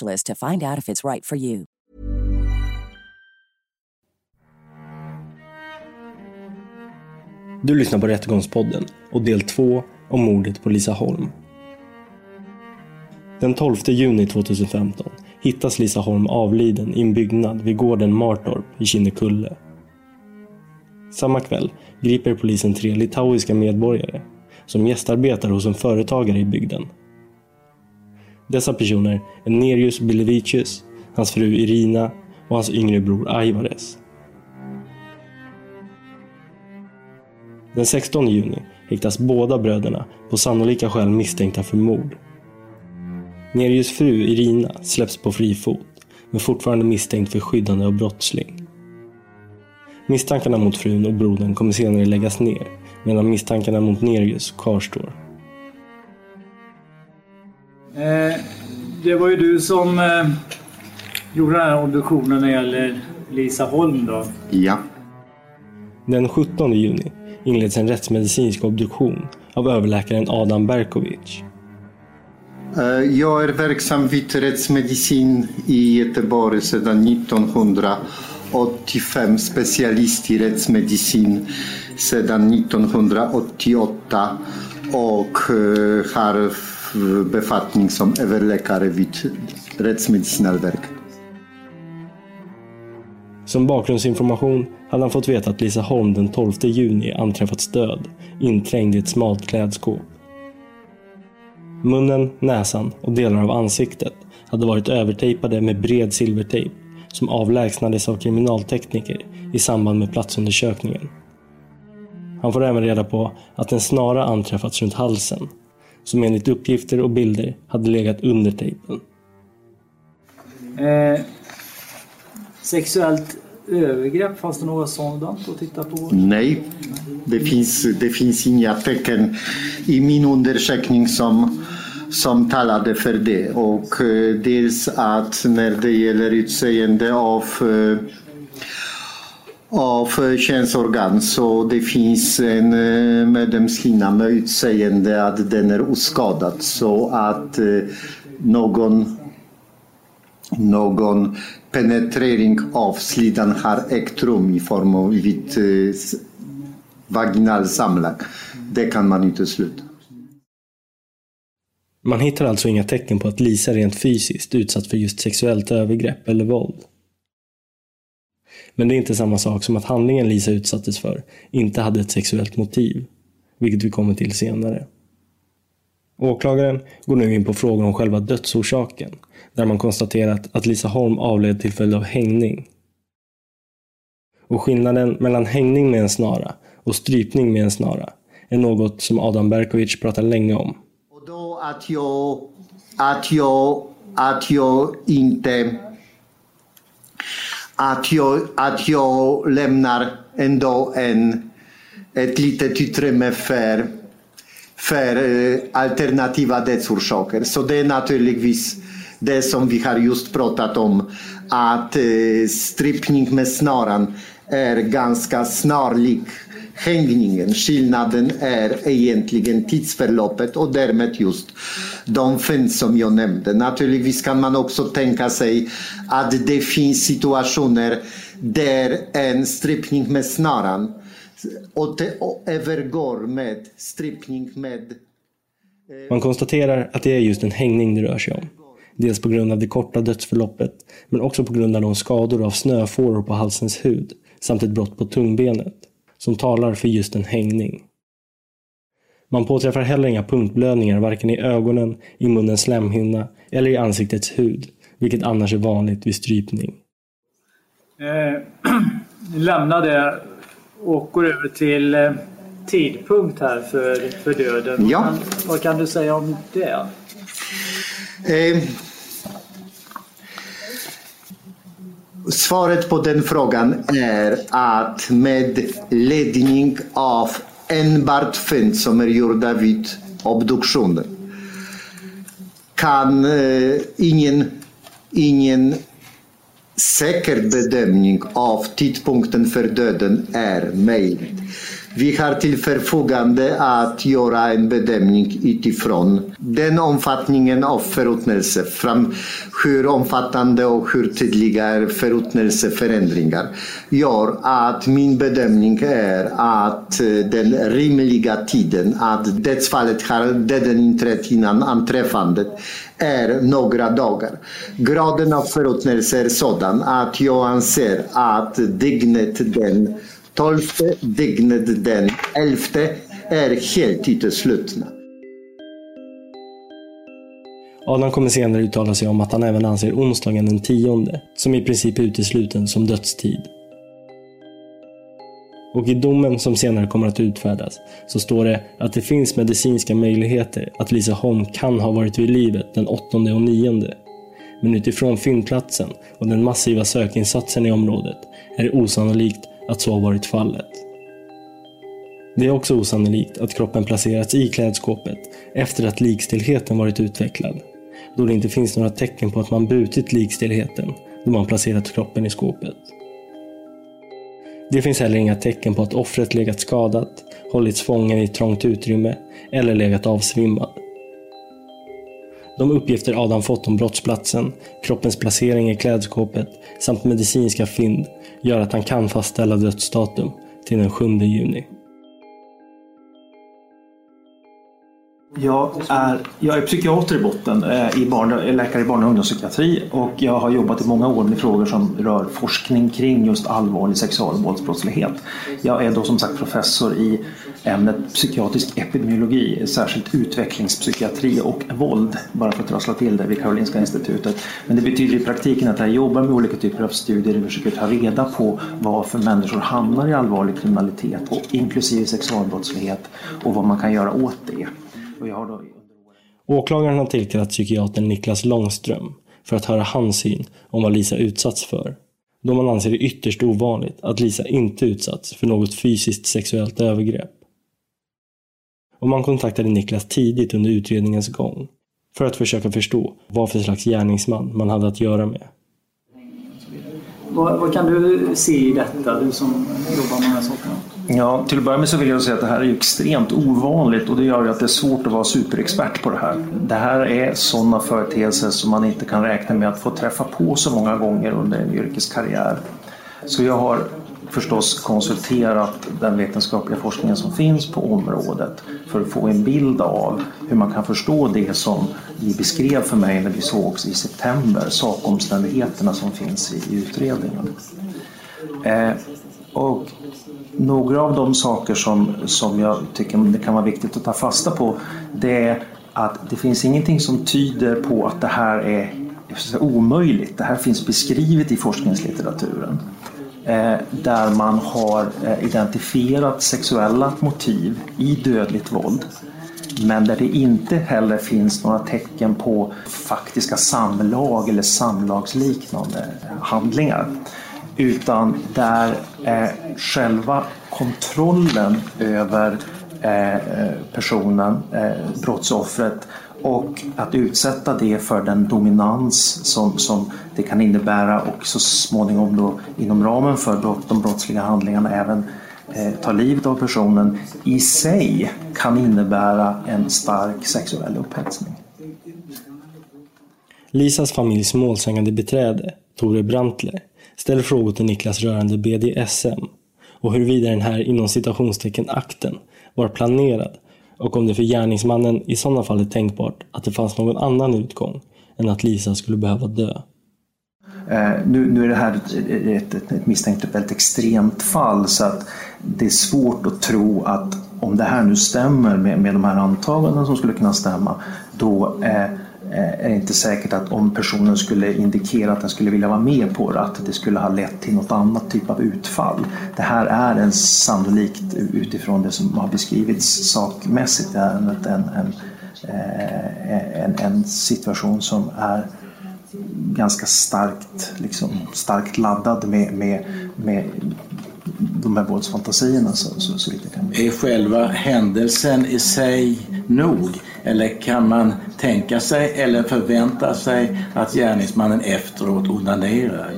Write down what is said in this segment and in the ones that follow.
to find out if it's right for you. Du lyssnar på Rättegångspodden och del 2 om mordet på Lisa Holm. Den 12 juni 2015 hittas Lisa Holm avliden i en byggnad vid gården Martorp i Kinnekulle. Samma kväll griper polisen tre litauiska medborgare som gästarbetar hos en företagare i bygden. Dessa personer är Nerius Bilevicius, hans fru Irina och hans yngre bror Aivares. Den 16 juni häktas båda bröderna på sannolika skäl misstänkta för mord. Nerius fru Irina släpps på fri fot, men fortfarande misstänkt för skyddande av brottsling. Misstankarna mot frun och brodern kommer senare läggas ner, medan misstankarna mot Nerius kvarstår. Eh, det var ju du som eh, gjorde den här obduktionen när det gäller Lisa Holm då. Ja. Den 17 juni inleds en rättsmedicinsk obduktion av överläkaren Adam Berkovic. Eh, Jag är verksam vid rättsmedicin i Göteborg sedan 1985. Specialist i rättsmedicin sedan 1988 och har befattning som överläkare vid Rättsmedicinalverket. Som bakgrundsinformation hade han fått veta att Lisa Holm den 12 juni anträffats död, inträngd i ett smalt klädskåp. Munnen, näsan och delar av ansiktet hade varit övertejpade med bred silvertejp som avlägsnades av kriminaltekniker i samband med platsundersökningen. Han får även reda på att en snara anträffats runt halsen, som enligt uppgifter och bilder hade legat under tejpen. Eh, sexuellt övergrepp, fanns det något sådant att titta på? Nej, det finns, det finns inga tecken i min undersökning som, som talade för det. Och eh, dels att när det gäller utseende av eh, av eh, könsorgan så det finns en eh, medlemshinna med utseende att den är oskadad så att eh, någon någon penetrering av slidan har ägt rum i form av vid vaginal samlag. Det kan man utesluta. Man hittar alltså inga tecken på att Lisa rent fysiskt utsatt för just sexuellt övergrepp eller våld. Men det är inte samma sak som att handlingen Lisa utsattes för inte hade ett sexuellt motiv, vilket vi kommer till senare. Åklagaren går nu in på frågan om själva dödsorsaken, där man konstaterat att Lisa Holm avled till följd av hängning. Och skillnaden mellan hängning med en snara och strypning med en snara är något som Adam Berkovic pratar länge om. Och då att jag, att jag, att jag inte att jag, att jag lämnar ändå en, ett litet utrymme för, för eh, alternativa dödsorsaker. Så det är naturligtvis det som vi har just pratat om, att eh, strippning med snaran är ganska snarlik hängningen. Skillnaden är egentligen tidsförloppet och därmed just de fynd som jag nämnde. Naturligtvis kan man också tänka sig att det finns situationer där en strippning med snaran och det övergår med strippning med eh, Man konstaterar att det är just en hängning det rör sig om. Dels på grund av det korta dödsförloppet, men också på grund av de skador av snöfåror på halsens hud samt ett brott på tungbenet, som talar för just en hängning. Man påträffar heller inga punktblödningar varken i ögonen, i munnens slemhinna eller i ansiktets hud, vilket annars är vanligt vid strypning. Eh, lämna det och går över till eh, tidpunkt här för, för döden. Ja. Vad, kan, vad kan du säga om det? Eh, svaret på den frågan är att med ledning av enbart fynd som är gjorda vid obduktionen kan eh, ingen, ingen säker bedömning av tidpunkten för döden är möjlig. Vi har till förfogande att göra en bedömning utifrån den omfattningen av förruttnelse, fram hur omfattande och hur tydliga förruttnelseförändringar, gör att min bedömning är att eh, den rimliga tiden att dödsfallet har döden inträtt innan anträffandet är några dagar. Graden av förruttnelse är sådan att jag anser att dygnet den 12 dygnet den 11 är helt uteslutna. Adam kommer senare uttala sig om att han även anser onsdagen den 10 som i princip är utesluten som dödstid. Och i domen som senare kommer att utfärdas så står det att det finns medicinska möjligheter att Lisa Holm kan ha varit vid livet den 8 och 9. Men utifrån fyndplatsen och den massiva sökinsatsen i området är det osannolikt att så har varit fallet. Det är också osannolikt att kroppen placerats i klädskåpet efter att likstillheten varit utvecklad, då det inte finns några tecken på att man brutit likstillheten då man placerat kroppen i skåpet. Det finns heller inga tecken på att offret legat skadat, hållits fången i ett trångt utrymme eller legat avsvimmad. De uppgifter Adam fått om brottsplatsen, kroppens placering i klädskåpet samt medicinska fynd gör att han kan fastställa dödsdatum till den 7 juni. Jag är, jag är psykiater i botten, eh, i barn, eh, läkare i barn och ungdomspsykiatri och jag har jobbat i många år med frågor som rör forskning kring just allvarlig sexualvåldsbrottslighet. Jag är då som sagt professor i ämnet psykiatrisk epidemiologi, särskilt utvecklingspsykiatri och våld, bara för att trassla till det vid Karolinska institutet. Men det betyder i praktiken att jag jobbar med olika typer av studier där vi försöker ta reda på varför människor hamnar i allvarlig kriminalitet, och inklusive sexualbrottslighet, och vad man kan göra åt det. Och jag har då Åklagaren har tillkallat psykiatern Niklas Långström för att höra hans syn om vad Lisa utsatts för. Då man anser det ytterst ovanligt att Lisa inte utsatts för något fysiskt sexuellt övergrepp. Och man kontaktade Niklas tidigt under utredningens gång för att försöka förstå vad för slags gärningsman man hade att göra med. Vad, vad kan du se i detta, du som jobbar med de här sakerna? Ja, till att börja med så vill jag säga att det här är extremt ovanligt och det gör ju att det är svårt att vara superexpert på det här. Det här är sådana företeelser som man inte kan räkna med att få träffa på så många gånger under en yrkeskarriär. Så jag har förstås konsulterat den vetenskapliga forskningen som finns på området för att få en bild av hur man kan förstå det som ni beskrev för mig när vi sågs i september, sakomständigheterna som finns i utredningen. Eh, och några av de saker som, som jag tycker det kan vara viktigt att ta fasta på det är att det finns ingenting som tyder på att det här är omöjligt. Det här finns beskrivet i forskningslitteraturen Eh, där man har eh, identifierat sexuella motiv i dödligt våld men där det inte heller finns några tecken på faktiska samlag eller samlagsliknande handlingar. Utan där eh, själva kontrollen över personen, brottsoffret och att utsätta det för den dominans som, som det kan innebära och så småningom då inom ramen för brott, de brottsliga handlingarna även eh, ta livet av personen i sig kan innebära en stark sexuell upphetsning. Lisas familjs målsägande beträde, Tore Brantler, ställer frågor till Niklas rörande BDSM och huruvida den här inom citationstecken akten var planerad och om det för gärningsmannen i sådana fall är tänkbart att det fanns någon annan utgång än att Lisa skulle behöva dö. Uh, nu, nu, är det här ett, ett, ett, ett misstänkt väldigt extremt fall så att det är svårt att tro att om det här nu stämmer med, med de här antaganden som skulle kunna stämma då uh, Eh, är det inte säkert att om personen skulle indikera att den skulle vilja vara med på det, att det skulle ha lett till något annat typ av utfall. Det här är en sannolikt utifrån det som har beskrivits sakmässigt en, en, en, eh, en, en situation som är ganska starkt, liksom, starkt laddad med, med, med de här våldsfantasierna så, så, så kan Är själva händelsen i sig nog? Eller kan man tänka sig eller förvänta sig att gärningsmannen efteråt onanerar?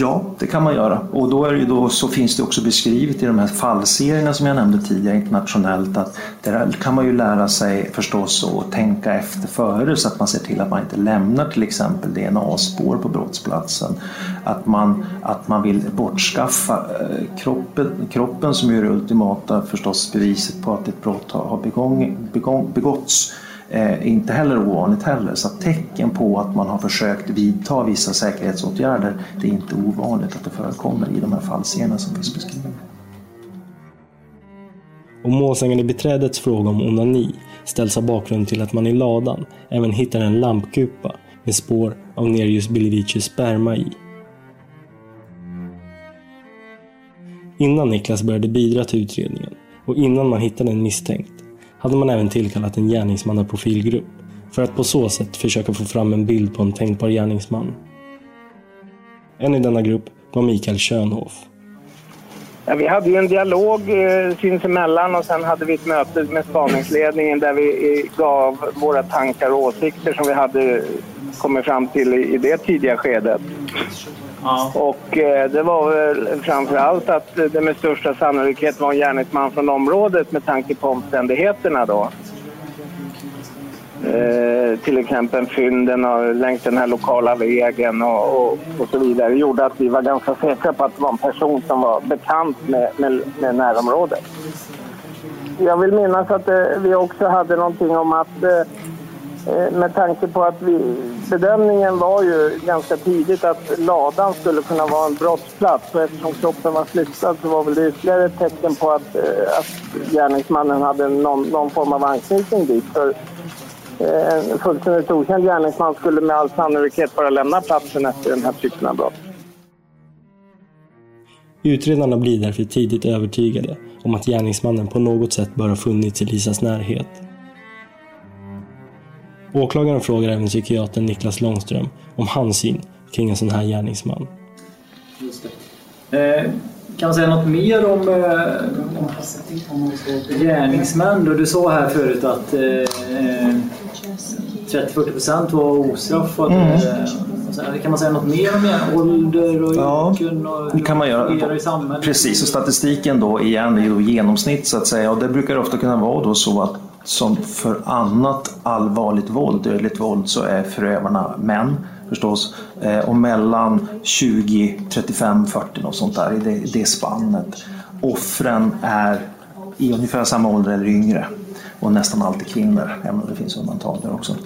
Ja, det kan man göra. Och då, är det då så finns det också beskrivet i de här fallserierna som jag nämnde tidigare internationellt att där kan man ju lära sig förstås att tänka efter före så att man ser till att man inte lämnar till exempel DNA-spår på brottsplatsen. Att man, att man vill bortskaffa eh, kroppen, kroppen som är det ultimata förstås beviset på att ett brott har begång, begång, begåtts Eh, inte heller ovanligt heller. Så tecken på att man har försökt vidta vissa säkerhetsåtgärder, det är inte ovanligt att det förekommer i de här fallscenerna som finns beskrivna. Och målsägande beträdets fråga om onani ställs av bakgrund till att man i ladan även hittar en lampkupa med spår av Nerius Bilivicis sperma i. Innan Niklas började bidra till utredningen och innan man hittade en misstänkt hade man även tillkallat en gärningsmannaprofilgrupp för att på så sätt försöka få fram en bild på en tänkbar gärningsman. En i denna grupp var Mikael Schönhoff. Ja, vi hade ju en dialog eh, sinsemellan och sen hade vi ett möte med spaningsledningen där vi eh, gav våra tankar och åsikter som vi hade kommit fram till i, i det tidiga skedet. Ja. Och eh, det var väl framför allt att det med största sannolikhet var en gärningsman från området med tanke på omständigheterna då. Eh, till exempel fynden och, längs den här lokala vägen och, och, och, så vidare gjorde att vi var ganska säkra på att det var en person som var bekant med, med, med närområdet. Jag vill minnas att eh, vi också hade någonting om att Eh, Eh, med tanke på att vi, bedömningen var ju ganska tidigt att ladan skulle kunna vara en brottsplats och eftersom kroppen var flyttad så var väl det ytterligare ett tecken på att, eh, att gärningsmannen hade någon, någon form av anknytning dit. För eh, en fullständigt okänd gärningsman skulle med all sannolikhet bara lämna platsen efter den här typen av brott. Utredarna blir därför tidigt övertygade om att gärningsmannen på något sätt bör ha funnits i Lisas närhet Åklagaren frågar även psykiatern Niklas Långström om hans syn kring en sån här gärningsman. Eh, kan man säga något mer om, eh, om gärningsmän? Du sa här förut att eh, 30-40% var ostraffade. Mm. Eh, kan man säga något mer om ålder och ja, yrken och det kan man göra. i samhället? Precis, och statistiken då igen är ju genomsnitt så att säga och det brukar ofta kunna vara då så att som för annat allvarligt våld, dödligt våld, så är förövarna män förstås. Eh, och mellan 20, 35, 40 och sånt där, i det, det spannet. Offren är i ungefär samma ålder eller yngre. Och nästan alltid kvinnor, även om det finns undantag där också.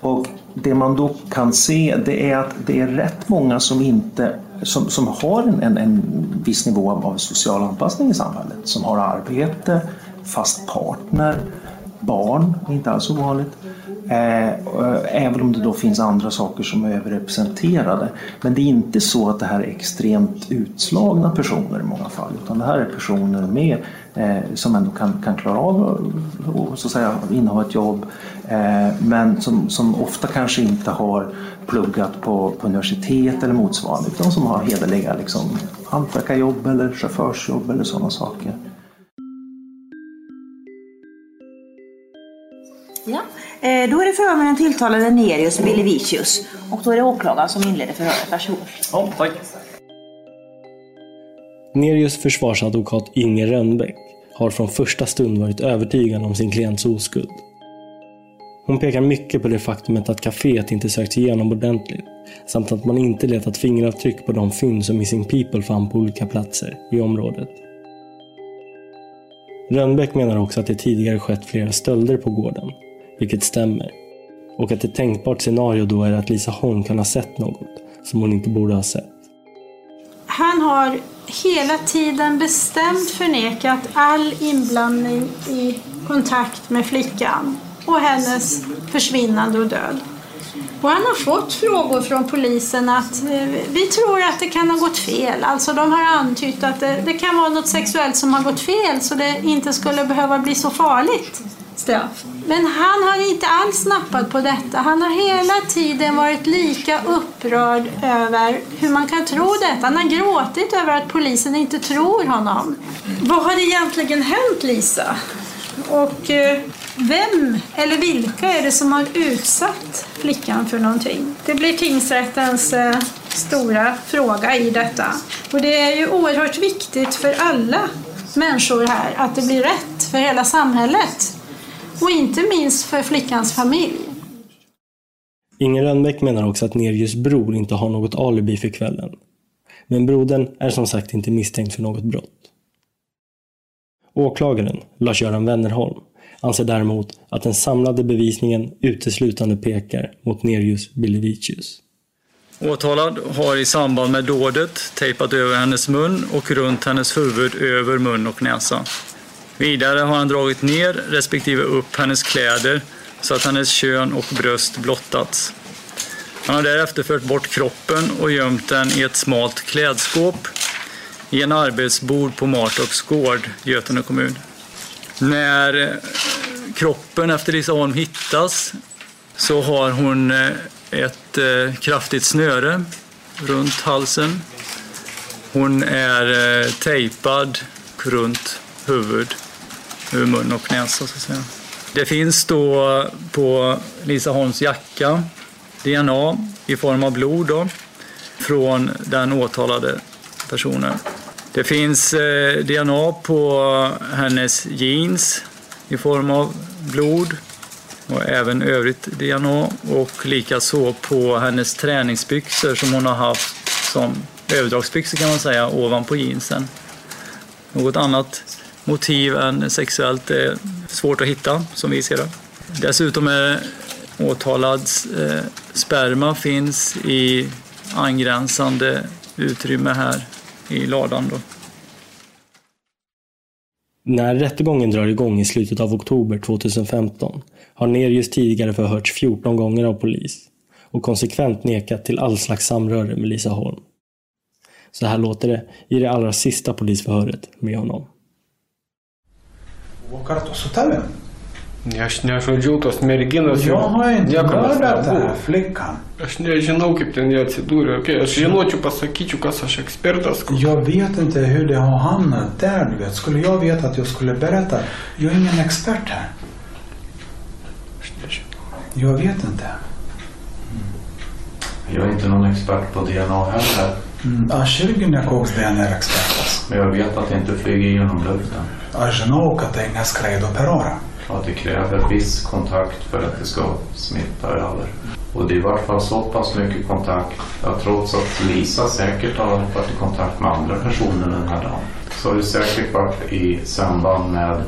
Och det man då kan se det är att det är rätt många som inte som, som har en, en, en viss nivå av social anpassning i samhället. Som har arbete, fast partner, barn, inte alls ovanligt. Eh, även om det då finns andra saker som är överrepresenterade. Men det är inte så att det här är extremt utslagna personer i många fall. Utan det här är personer med, eh, som ändå kan, kan klara av att så att säga, inneha ett jobb. Eh, men som, som ofta kanske inte har pluggat på, på universitet eller motsvarande. Utan som har hederliga liksom, hantverkarjobb eller chaufförsjobb eller sådana saker. Ja, Eh, Då är det förhör med den tilltalade Nerius Bilivicius och då är det åklagaren som inleder förhöret. Varsågod. Ja, tack. Nerius försvarsadvokat Inger Rönnbäck har från första stund varit övertygad om sin klients oskuld. Hon pekar mycket på det faktumet att kaféet inte sökts igenom ordentligt samt att man inte letat fingeravtryck på de fynd som Missing People fann på olika platser i området. Rönnbäck menar också att det tidigare skett flera stölder på gården, vilket stämmer. Och att ett tänkbart scenario då är att Lisa Holm kan ha sett något som hon inte borde ha sett. Han har hela tiden bestämt förnekat all inblandning i kontakt med flickan och hennes försvinnande och död. Och han har fått frågor från polisen att eh, vi tror att det kan ha gått fel. Alltså de har antytt att det, det kan vara något sexuellt som har gått fel så det inte skulle behöva bli så farligt straff. Men han har inte alls nappat på detta. Han har hela tiden varit lika upprörd över hur man kan tro detta. Han har gråtit över att polisen inte tror honom. Vad har egentligen hänt Lisa? Och eh, vem eller vilka är det som har utsatt flickan för någonting? Det blir tingsrättens eh, stora fråga i detta. Och det är ju oerhört viktigt för alla människor här att det blir rätt för hela samhället. Och inte minst för flickans familj. Inger Rönnbäck menar också att Nerjus bror inte har något alibi för kvällen. Men brodern är som sagt inte misstänkt för något brott. Åklagaren, Lars-Göran Wennerholm, anser däremot att den samlade bevisningen uteslutande pekar mot Nerjus Bilivicius. Åtalad har i samband med dådet tejpat över hennes mun och runt hennes huvud över mun och näsa. Vidare har han dragit ner respektive upp hennes kläder så att hennes kön och bröst blottats. Han har därefter fört bort kroppen och gömt den i ett smalt klädskåp i en arbetsbord på Martorps gård, Götene kommun. När eh, kroppen efter Lisa Holm hittas så har hon eh, ett eh, kraftigt snöre runt halsen. Hon är tejpad runt huvud, Ur mun och näsa så att säga. Det finns då på Lisa Holms jacka DNA i form av blod då, från den åtalade personen. Det finns eh, DNA på hennes jeans i form av blod och även övrigt DNA och likaså på hennes träningsbyxor som hon har haft som överdragsbyxor kan man säga ovanpå jeansen. Något annat motiv än sexuellt är svårt att hitta som vi ser det. Dessutom är åtalads eh, sperma finns i angränsande utrymme här i ladan. Då. När rättegången drar igång i slutet av oktober 2015 har Nerjus tidigare förhörts 14 gånger av polis och konsekvent nekat till all slags samröre med Lisa Holm. Så här låter det i det allra sista polisförhöret med honom. Kartu su tavim. Aš nežudžiau tos merginos. Jo, jau niekas nebuvo. tą flickan. Aš nežinau, kaip ten jie atsidūrė. Okay, aš žinočiau, pasakyčiau, kas aš ekspertas. Jag vet inte hur det har hamnat där, du vet. Skulle jag veta att jag skulle berätta? Jag är ingen expert här. Jag vet inte. Jag är inte någon expert på DNA heller. Mm, Aš irgi nekoks DNR ekspertas. Men jag vet att det inte flyger genom luften. Tai neskraido per orą. Och att det kräver viss kontakt för att det ska smitta över. Och det är i vart fall så pass mycket kontakt att trots att Lisa säkert har varit i kontakt med andra personer den här dagen så har det säkert varit i samband med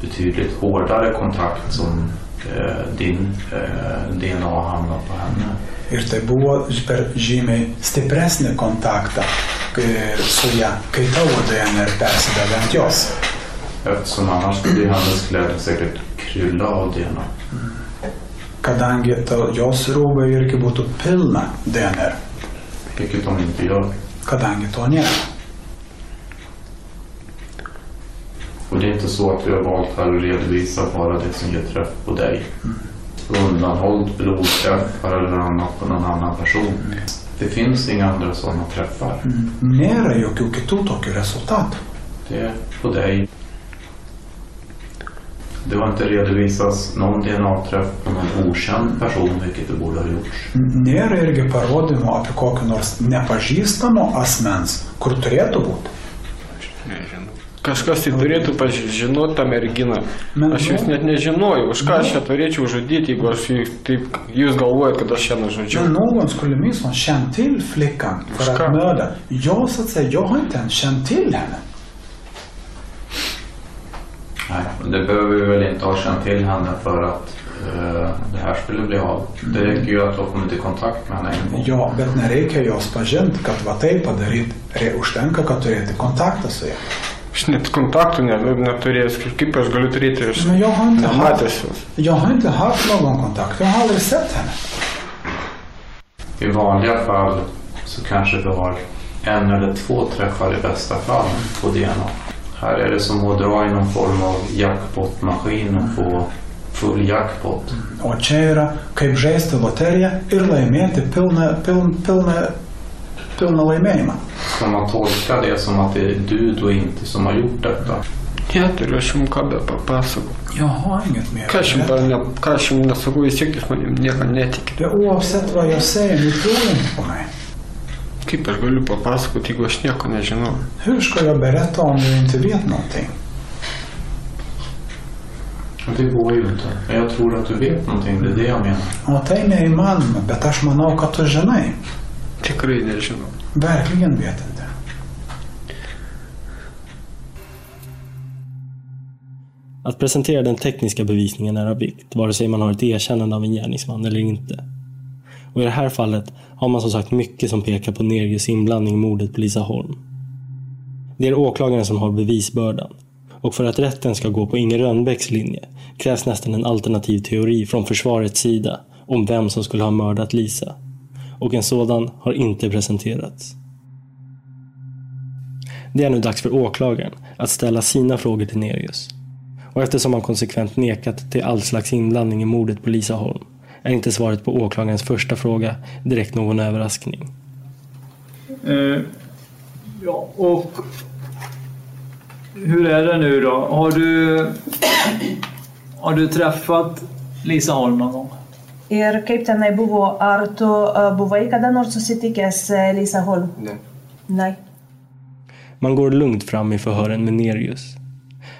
betydligt hårdare kontakt som eh, din eh, DNA har hamnat på henne. Ir tai buvo per žymiai stipresnį kontaktą su ją, kai tavo DNR persidavė ant jos. Eftersom annars ju hennes kläder säkert krylla av DNA. Kadangi ta, jos rūbai irgi būtų pilna DNR. Vilket de inte gör. Kadangi to nėra. Och det är inte så att vi har valt här att redovisa bara det som ger träff på dig. Undanhållt blodträffar eller annat på någon annan person. Det finns inga andra sådana träffar. Nėra jokių kitų tokių rezultatų. Det är på dig. Det har inte redovisats någon DNA-träff på någon okänd person, vilket det borde ha gjorts. Nėra irgi parodymų apie kokį nors nepažįstamo asmens, kur turėtų būti. Kažkas tai turėtų pažinoti tą merginą. Aš jūs net nežinojau, už ką aš ją turėčiau žudyti, jeigu aš jį taip, jūs galvojat, kad aš ją nužudžiau. Men någon skulle minst ha känt till flickan för att mörda. Jag så att säga, jag har inte ens känt till henne. Nej, det behöver vi väl inte ha känt till henne för att eh, det här skulle bli av. Det räcker ju att du har kommit i kontakt med henne en gång. Jo, bet nereikia jos pažinti, kad va taip padaryti. Re- Užtenka, kad turėti kontaktą su ja. Aš net kontaktų ne, neturėjęs, kaip aš galiu turėti, aš Men jag har inte nematęs haft, jos. jag har inte haft någon kontakt. Jag har aldrig sett henne. I vanliga fall så kanske du har en eller två träffar i bästa fall på DNA. Här är det som att dra i någon form av jackpotmaskin och få full jackpot. O čia yra kaip žaisti loteriją ir laimėti pilną, piln, pilną, pilną laimėjimą. Ska man tolka det som att det är du då inte som har gjort detta? Neturiu aš jums ką be papasakoti. Jag har inget mer Ką aš jums ne, ką aš jums nesakau, vis tiek jūs manim nieko netikite. Oavsett vad jag säger, ni tror inte på mig. Kaip aš galiu papasakoti, jeigu aš nieko nežinau? Hur ska jag berätta om jag inte vet någonting? Det går ju inte. Men jag tror att du vet någonting, det är det jag menar. O tai neįmanoma, bet aš manau, kad tu žinai. Tikrai nežinau. Verkligen vet inte. Att presentera den tekniska bevisningen är av vikt, vare sig man har ett erkännande av en gärningsman eller inte. Och i det här fallet har man som sagt mycket som pekar på Nerjus inblandning i mordet på Lisa Holm. Det är åklagaren som har bevisbördan. Och för att rätten ska gå på Inger Rönnbäcks linje krävs nästan en alternativ teori från försvarets sida om vem som skulle ha mördat Lisa. Och en sådan har inte presenterats. Det är nu dags för åklagaren att ställa sina frågor till Nerius. Och eftersom han konsekvent nekat till all slags inblandning i mordet på Lisa Holm är inte svaret på åklagarens första fråga direkt någon överraskning. Uh, ja, och hur är det nu då? Har du, har du träffat Lisa Holm någon gång? Ir kaip tenai buvo, ar tu uh, buvai kada nors susitikęs Lisa Holm? Ne. Nej. Man går lugnt fram i förhören med Nerius.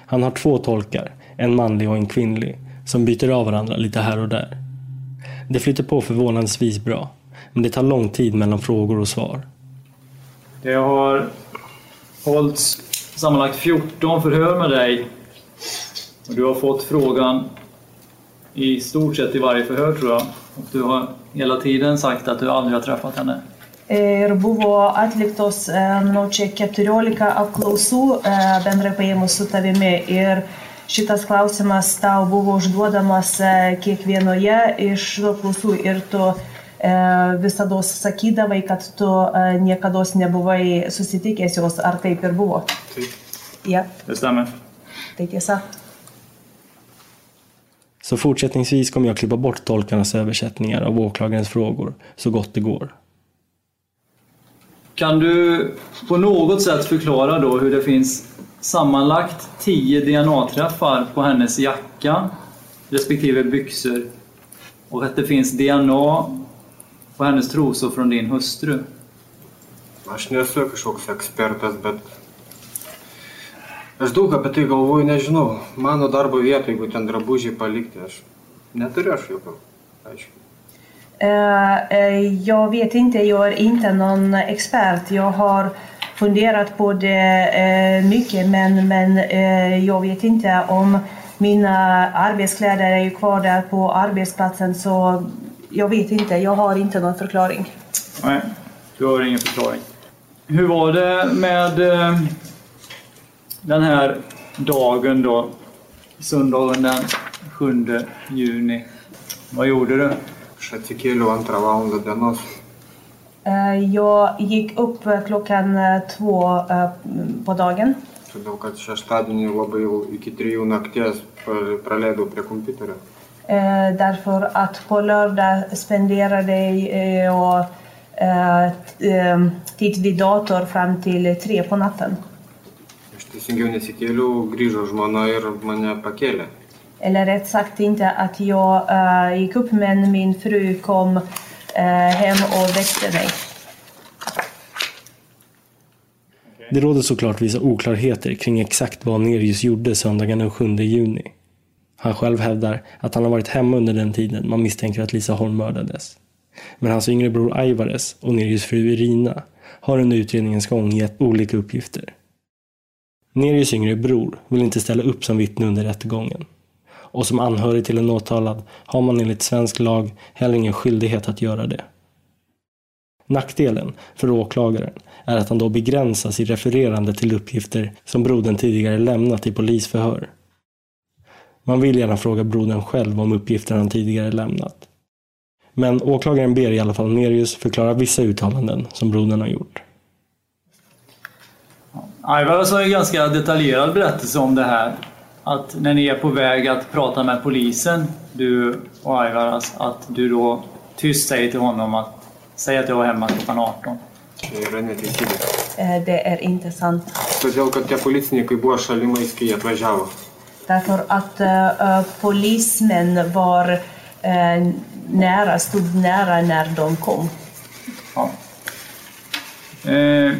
Han har två tolkar, en manlig och en kvinnlig, som byter av varandra lite här och där. Det flyter på förvånansvis bra, men det tar lång tid mellan frågor och svar. Det har hållits sammanlagt 14 förhör med dig. Och du har fått frågan i stort sett i varje förhör tror jag. Och du har hela tiden sagt att du aldrig har träffat henne. Ir buvo atliktos, manau, čia 14 apklausų bendrai paėmus su tavimi. Ir šitas klausimas tau buvo užduodamas kiekvienoje iš apklausų. Ir tu visada sakydavai, kad tu niekada nebuvai susitikęs jos. Ar taip ir buvo? Taip. Ja, tai tiesa. Så fortsättningsvis kommer jag klippa bort tolkarnas översättningar av åklagarens frågor så gott det går. Kan du på något sätt förklara då hur det finns sammanlagt 10 DNA-träffar på hennes jacka respektive byxor och att det finns DNA på hennes trosor från din hustru? Aš nesu kažkoks ekspertas, bet aš daug apie tai galvoju, nežinau. Mano darbo vietoje, jeigu ten drabužiai palikti, aš neturiu aš jokio aiškiai. Eh, eh, Jag vet inte, jag är inte någon expert. Jag har funderat på det eh, mycket men, men jag vet inte om mina arbetskläder är ju kvar där på arbetsplatsen så jag vet inte, jag har inte någon förklaring. Nej, du har ingen förklaring. Hur var det med eh, den här dagen då? Söndagen den 7 juni. Vad gjorde du? Eh, jag gick upp eh, klockan eh, två på dagen. Todėl, kad šeštadienį labai jau iki trijų nakties praleidau prie kompiuterio. Därför att på lördag spenderade jag tid vid dator fram till tre på natten. Aš teisingiau nesikėliau, grįžo žmona ir mane pakėlė. Eller rätt sagt inte att jag uh, gick upp men min fru kom uh, hem och väckte mig. Det råder såklart vissa oklarheter kring exakt vad Nerius gjorde söndagen den 7 juni. Han själv hävdar att han har varit hemma under den tiden man misstänker att Lisa Holm mördades. Men hans yngre bror Aivares och Nerius fru Irina har under utredningens gång gett olika uppgifter. Nerius yngre bror vill inte ställa upp som vittne under rättegången. Och som anhörig till en åtalad har man enligt svensk lag heller ingen skyldighet att göra det. Nackdelen för åklagaren är att han då begränsas i refererande till uppgifter som brodern tidigare lämnat i polisförhör. Man vill gärna fråga brodern själv om uppgifter han tidigare lämnat. Men åklagaren ber i alla fall Nerius förklara vissa uttalanden som brodern har gjort. Aivaras har en ganska detaljerad berättelse om det här. Att när ni är på väg att prata med polisen, du och Aivaras, att du då tyst säger till honom att säg att jag var hemma klockan 18. Eh, Det är inte sant. Därför att uh, polismän var uh, nära, stod nära när de kom. Ja. Eh,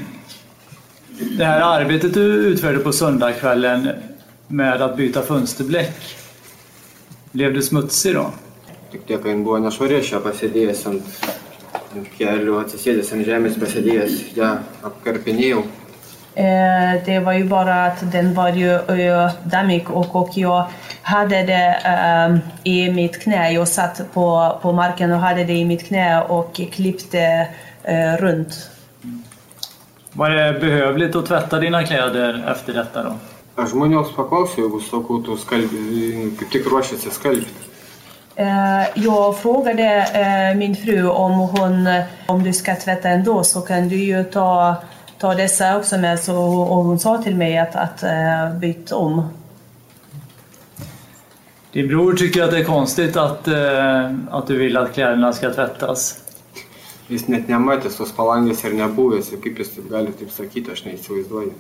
det här arbetet du utförde på söndagskvällen med att byta fönsterbläck, blev du smutsig då? Tik tiek, kai jin buvo nešvari, aš ją ant, kelių, atsisėdęs ant žemės, pasėdėjęs, ją apkarpinėjau. Eh, Det var ju bara att den var ju eh, dammig och, och jag hade det eh, i mitt knä. Jag satt på, på marken och hade det i mitt knä och klippte eh, runt. Var det behövligt att tvätta dina kläder efter detta då? Skalbi, kaip tik ruošiasi skalbti. Eh, Jag frågade eh, min fru om hon, om du ska tvätta ändå så kan du ju ta, ta dessa också med. Så, och hon sa till mig att, att eh, byta om. Din bror tycker att det är konstigt att, eh, att du vill att kläderna ska tvättas. Jis net nematęs tos palangės ir nebuvęs, ir kaip jis taip gali taip sakyti, aš neįsivaizduoju.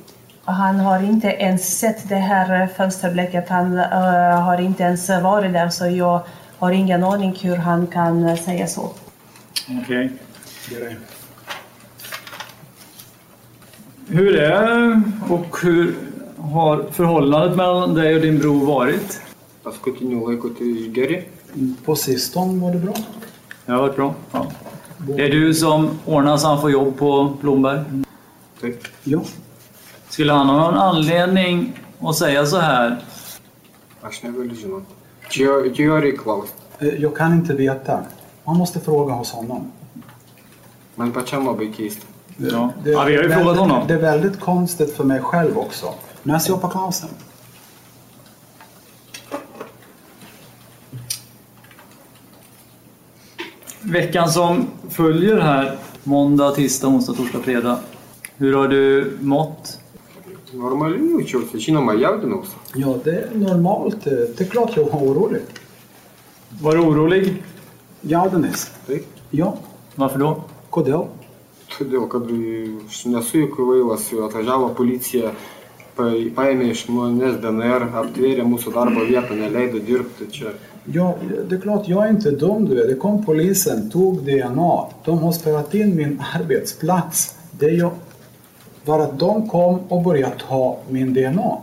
Han har inte ens sett det här fönsterblecket. Han eh, har inte ens varit där så jag har ingen aning hur han kan säga så. Okej. Hur är och hur har förhållandet mellan dig och din bror varit? Paskutiniu laiku tai geri. På sistone var det bra. Det har varit bra. Ja. Det är du som ordnar så han får jobb på Blomberg? Taip. Ja. Skulle han ha någon anledning att säga så här? Eh, Jag kan inte veta. Man måste fråga hos honom. Keista. Ja. Det, Ja, vi har ju frågat honom. Det är väldigt konstigt för mig själv också. Men jag ser på Klausen. Veckan som följer här, måndag, tisdag, onsdag, torsdag, fredag. Hur har du mått? Jaudinausi. Ja, det är normalt. Det är klart jag var orolig. Var du orolig? Jaudinais. Taip. Ja. Varför då? Kodėl? Todėl, kad nesu juk kvailas, atvažiavo policija, pa- paėmė iš manęs DNR, aptvėrė mūsų darbo vietą, neleido dirbti čia. Ja, det är klart jag är inte dum du är. Det kom polisen, tog DNA. De har spelat in min arbetsplats. Det var att de kom och började ta min DNA.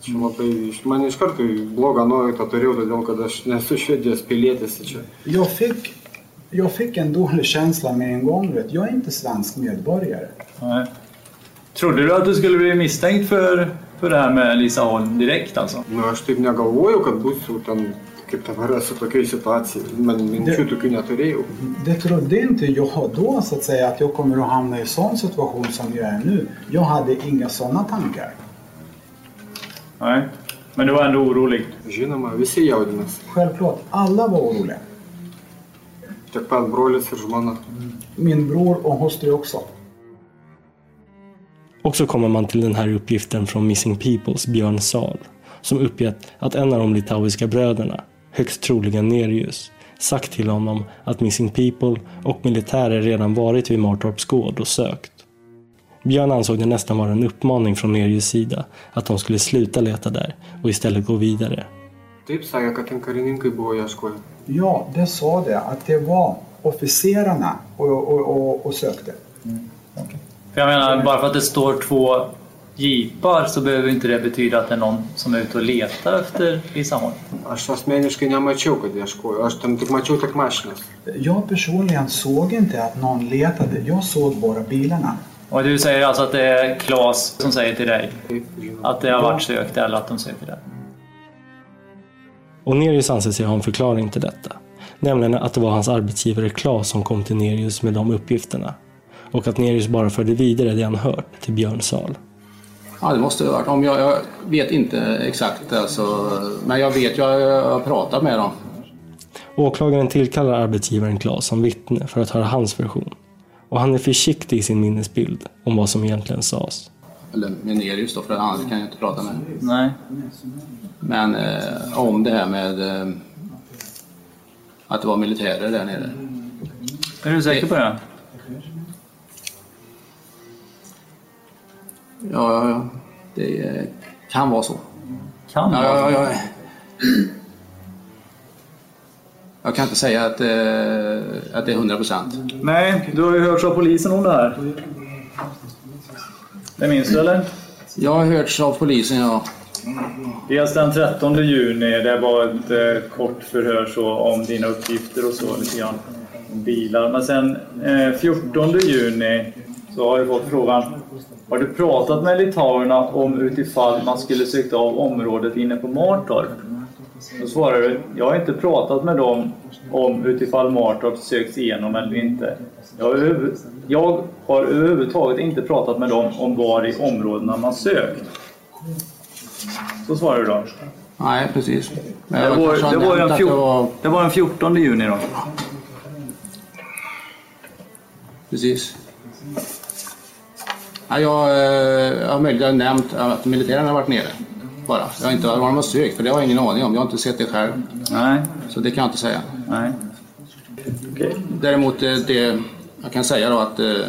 Čia labai, iš- man iš karto blogą nuojautą turėjau, todėl kad aš nesu švedijos pilietis čia. Jag fick, jag fick en dålig känsla med en gång. Vet. Jag är inte svensk medborgare. Nej. Trodde du att du skulle bli misstänkt för, för det här med Lisa Holm direkt alltså? Nu, aš taip negalvojau, kad būsiu ten, kaip dabar esu tokiai situacijai. Man minčių tokių neturėjau. Det trodde inte jag då så att säga att jag kommer att hamna i sån situation som jag är nu. Jag hade inga sådana tankar. Nej. Men du var ändå orolig? Žinoma, visi jaudinasi. Självklart, alla var oroliga. Tiek pat brolis ir žmona. Min bror och hustru också. Och så kommer man till den här uppgiften från Missing Peoples Björn Sahl som uppgett att en av de litauiska bröderna, högst troligen Nerius, sagt till honom att Missing People och militärer redan varit vid Martorps gård och sökt. Björn ansåg det nästan vara en uppmaning från Nerius sida att de skulle sluta leta där och istället gå vidare. Ieškoję. Ja, det sa det, att det var officerarna och, och, och, och sökte. För jag menar, bara för att det står två jeepar så behöver inte det betyda att det är någon som är ute och letar efter Lisa Holm. Aš asmeniškai nemačiau, kad ieškojo. Aš tam tik mačiau tik mašinas. Jag personligen såg inte att någon letade, jag såg bara bilarna. Och du säger alltså att det är Claes som säger till dig att det har varit sökt eller att de söker där? Och Nerius anser sig ha en förklaring till detta. Nämligen att det var hans arbetsgivare Claes som kom till Nerius med de uppgifterna. Och att Nerius bara förde vidare det han hört till Björn Sahl. Ja, det måste det ha varit. Om jag, jag vet inte exakt, alltså, men jag vet, jag, jag har pratat med dem. Åklagaren tillkallar arbetsgivaren Claes som vittne för att höra hans version. Och han är försiktig i sin minnesbild om vad som egentligen sades. Eller med Nerius då, för annars kan jag inte prata med. Nej. Men eh, om det här med eh, att det var militärer där nere. Är du säker på det? Ja, ja, ja. det eh, kan vara så. Kan ja, vara ja, ja, ja. Jag kan inte säga att, eh, att det är 100 procent. Nej, du har ju hört av polisen om det här. Det minns du eller? Jag har hört av polisen, ja. Dels den 13 juni, det var ett eh, kort förhör så om dina uppgifter och så lite grann. Bilar. Men sen eh, 14 juni så har jag fått frågan Har du pratat med litauerna om utifall man skulle sökt av området inne på Martorp? Då svarar du Jag har inte pratat med dem om utifall Martorp sökts igenom eller inte. Jag har, jag har överhuvudtaget inte pratat med dem om var i områdena man sökt. Så svarar du då. Nej, precis. Det var, det, var den att fjor, det var- det var den 14 juni då. Precis. Ja, jag eh, jag har möjligen nämnt att militären har varit nere. Bara. Jag har inte vad de har sökt, för det har jag ingen aning om. Jag har inte sett det själv. Nej. Så det kan jag inte säga. Nej. Däremot, eh, det, jag kan säga då att eh,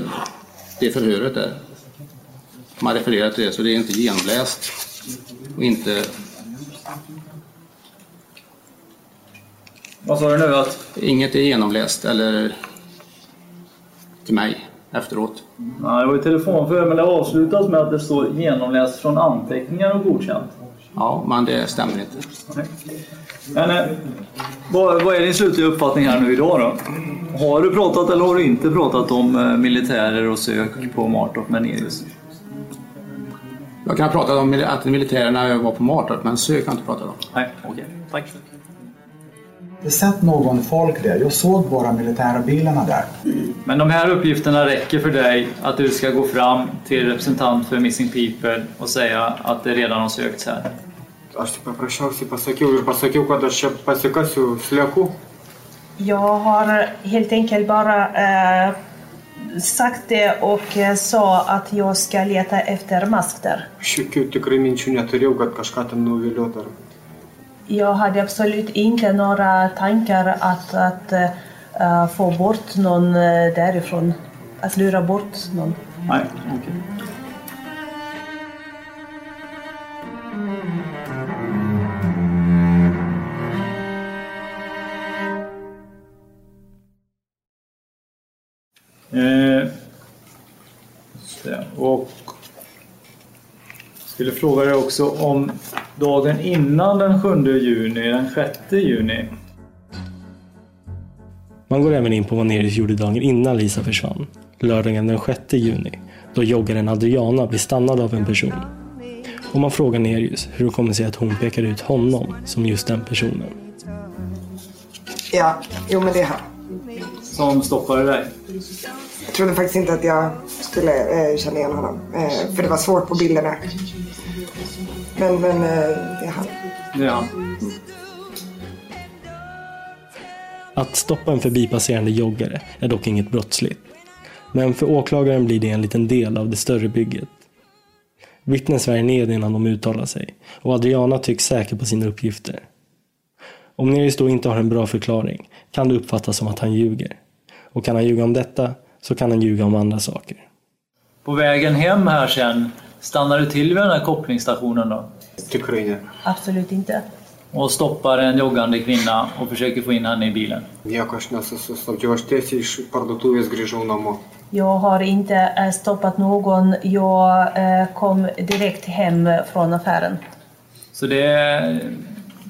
det förhöret där, man refererar till det, så det är inte genomläst och inte... Vad sa du nu? Att... Inget är genomläst eller till mig efteråt. Ja, det var ju telefonförhör men det avslutas med att det står genomläst från anteckningar och godkänt. Ja, men det stämmer inte. Men eh, vad, vad är din slutliga uppfattning här nu idag då? Har du pratat eller har du inte pratat om eh, militärer och sök på Martorp med Nerius? Jag kan prata om mil- att militärerna var på Martorp, men sök har jag inte pratat om. Nej, okej. Tack. Det satt någon folk där, jag såg bara militära bilarna där. Men de här uppgifterna räcker för dig att du ska gå fram till representant för Missing People och säga att det redan har sökts här. Jag har helt enkelt bara eh, sagt det och eh, sa att jag ska leta efter masker. Jag hade absolut inte några tankar att, att uh, få bort någon eh, därifrån. Att lura bort någon. Nej, okay. Eh, och skulle fråga dig också om dagen innan den 7 juni, den 6 juni. Man går även in på vad Nerius gjorde dagen innan Lisa försvann. Lördagen den 6 juni. Då joggaren Adriana blir stannad av en person. Och man frågar Nerius hur det kommer sig att hon pekar ut honom som just den personen. Ja, jo men det är han. Som stoppade dig? Jag trodde faktiskt inte att jag skulle eh, känna igen honom. Eh, för det var svårt på bilderna. Men, men eh, det är han. Det är han. Att stoppa en förbipasserande joggare är dock inget brottsligt. Men för åklagaren blir det en liten del av det större bygget. Vittnen svär ned innan de uttalar sig och Adriana tycks säker på sina uppgifter. Om Nerius då inte har en bra förklaring kan det uppfattas som att han ljuger. Och kan han ljuga om detta så kan han ljuga om andra saker. På vägen hem här sen, stannar du till vid den här kopplingsstationen då? Tikrai ne. Absolut inte. och stoppar en joggande kvinna och försöker få in henne i bilen. Jag har inte eh, stoppat någon. Jag eh, kom direkt hem från affären. Så det är,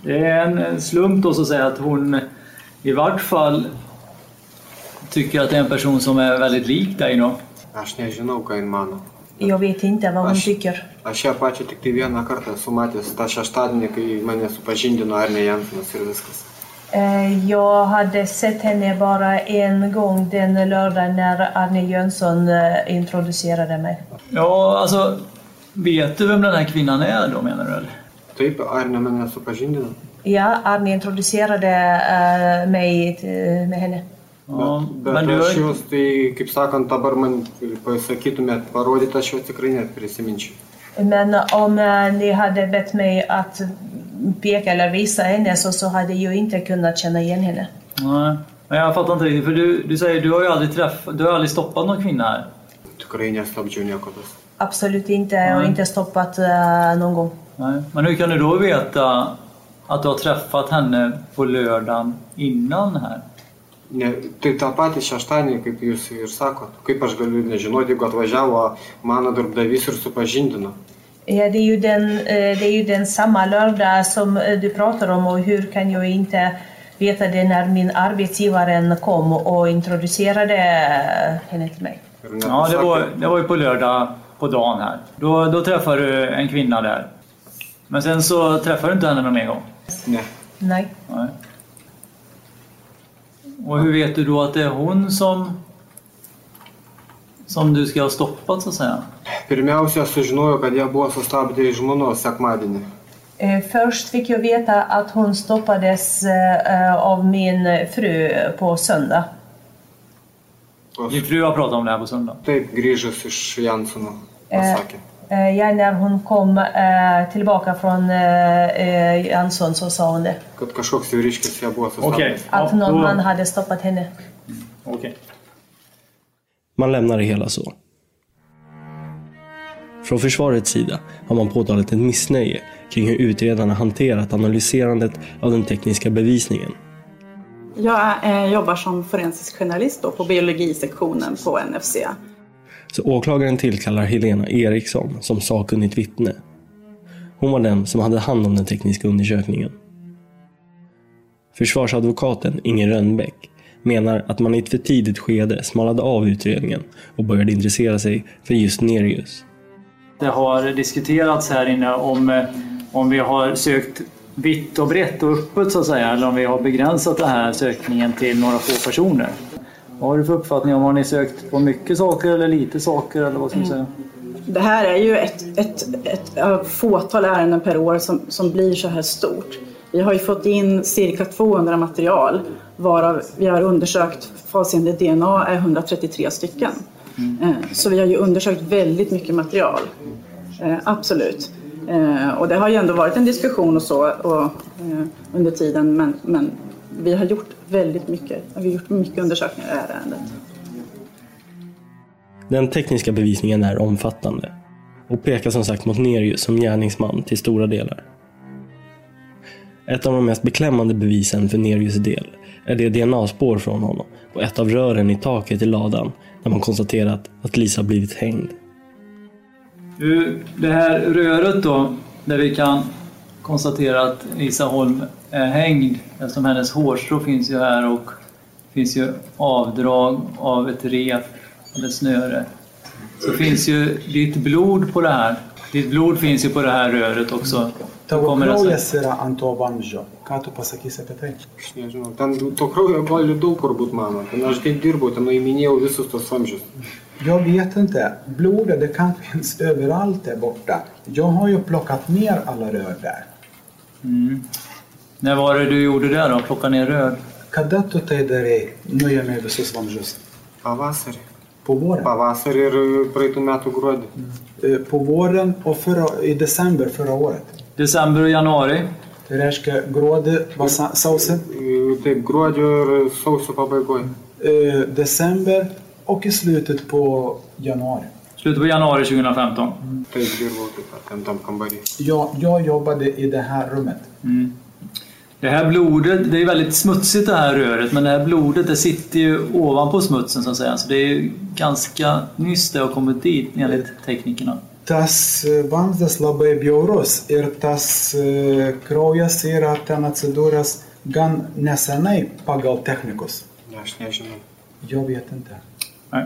det är en slump då så att säga att hon i vart fall tycker att det är en person som är väldigt lik dig då. Aš nežinau, ką jin Jag vet inte vad hon Aš- tycker. Aš ją pačią tik tai vieną kartą esu matęs tą šeštadienį, kai mane supažindino Arne Jansenas ir viskas. Eh, Jag hade sett henne bara en gång den lördagen när Arne Jönsson eh, introducerade mig. Ja, alltså vet du vem den här kvinnan är då menar du? Eller? Taip, Arne mane supažindino. Ja, Arne introducerade eh, mig till- med henne. Ja, Bet men du aš har, jos, tai kaip sakant, dabar man pasakytumėt, parodyti, aš jos tikrai net prisiminčiau. Men om eh, ni hade bett mig att peka eller visa henne så, så hade jag inte kunnat känna igen henne. nej, men jag fattar inte riktigt. För du, du säger du har ju aldrig träffat, du har aldrig stoppat någon kvinna här. Absolut inte. Jag har Nej. inte stoppat eh, någon gång. Nej. Men hur kan du då veta att du har träffat henne på lördagen innan här? Ne, tai tą patį šeštadienį, kaip jūs ir sakot, kaip aš galiu nežinoti, jeigu atvažiavo mano darbdavys ir supažindino. Ja, det, är ju den, eh, det är ju den samma lördag som eh, du pratar om och hur kan jag inte veta det när min arbetsgivaren kom och introducerade henne till mig. Ja, det var, det var ju på lördag på dagen här. Då, då träffade du en kvinna där. Men sen så träffade du inte henne någon mer gång? Nej. Nej. Nej. Och hur vet du då att det är hon som som du ska ha stoppat så att säga? Pirmiausia, sužinojau, kad jie buvo sustabdę iš žmonos sekmadienį. Eh, Först fick jag veta att hon stoppades eh, av min fru på söndag. Din fru har pratat om det här på söndag? Taip, grįžus iš Janseno. Eh, Pasakė. Eh, Ja, när hon kom eh, tillbaka från eh, eh, Jansson så sa hon det. Sustabdęs. Att någon man hade stoppat henne. Okej. Man lämnar det hela så. Från försvarets sida har man påtalat ett missnöje kring hur utredarna hanterat analyserandet av den tekniska bevisningen. Jag eh, jobbar som forensisk journalist då på biologisektionen på NFC. Så åklagaren tillkallar Helena Eriksson som sakkunnigt vittne. Hon var den som hade hand om den tekniska undersökningen. Försvarsadvokaten Inger Rönnbäck menar att man i ett för tidigt skede smalade av utredningen och började intressera sig för just Nerius. Det har diskuterats här inne om, eh, om vi har sökt vitt och brett och öppet så att säga, eller om vi har begränsat den här sökningen till några få personer. Vad har du för uppfattning om har ni sökt på mycket saker eller lite saker eller vad ska man säga? Det här är ju ett, ett, ett, av fåtal ärenden per år som, som blir så här stort. Vi har ju fått in cirka 200 material varav vi har undersökt avseende DNA är 133 stycken. Eh, Så vi har ju undersökt väldigt mycket material. Eh, Absolut. Eh, Och det har ju ändå varit en diskussion och så och, under tiden men, men vi har gjort väldigt mycket. Vi har gjort mycket undersökningar i det här ärendet. Den tekniska bevisningen är omfattande och pekar som sagt mot Nerius som gärningsman till stora delar. Ett av de mest beklämmande bevisen för Nerius del är det DNA-spår från honom på ett av rören i taket i ladan där man konstaterat att Lisa blivit hängd. Du, Det här röret då, där vi kan konstatera att Lisa Holm är hängd eftersom hennes hårstrå finns ju här och finns ju avdrag av ett rep eller snöre. Så finns ju ditt blod på det här. Ditt blod finns ju på det här röret också. Det yra ant to vamzdžio. Ką tu pasakysi apie tai? Aš nežinau, ten to kraujo gali daug kur būt mano. Ten aš kaip dirbau, ten nuiminėjau visus tos vamzdžius. Jag vet inte. Blodet det kan finnas överallt där borta. Jag har ju plockat ner alla rör där. Mm. När var det du gjorde det då? Plocka ner rör? Kada tu tai darei? Nuėmė visus vamzdžius. Pavasarį. Po våren. Pavasarį ir praeitų metų gruodį. Eh, På våren och förra, i december förra året. December och januari? Tai reiškia gruodį, sausį. Taip, gruodžio ir sausio pabaigoje. December och i slutet på januari. Slutet på januari 2015? Taip, dirbau taip pat ten tam kambarį. Jag, jobbade i det här rummet. Mm. Det här blodet, det är väldigt smutsigt det här röret, men det här blodet det sitter ju ovanpå smutsen så att säga. Så det är ganska nyss det har kommit dit enligt teknikerna. Tas vamzdis labai bjaurus ir tas kraujas yra ten atsidūręs gan nesenai pagal technikus. Aš nežinau. Jag vet inte. Nej.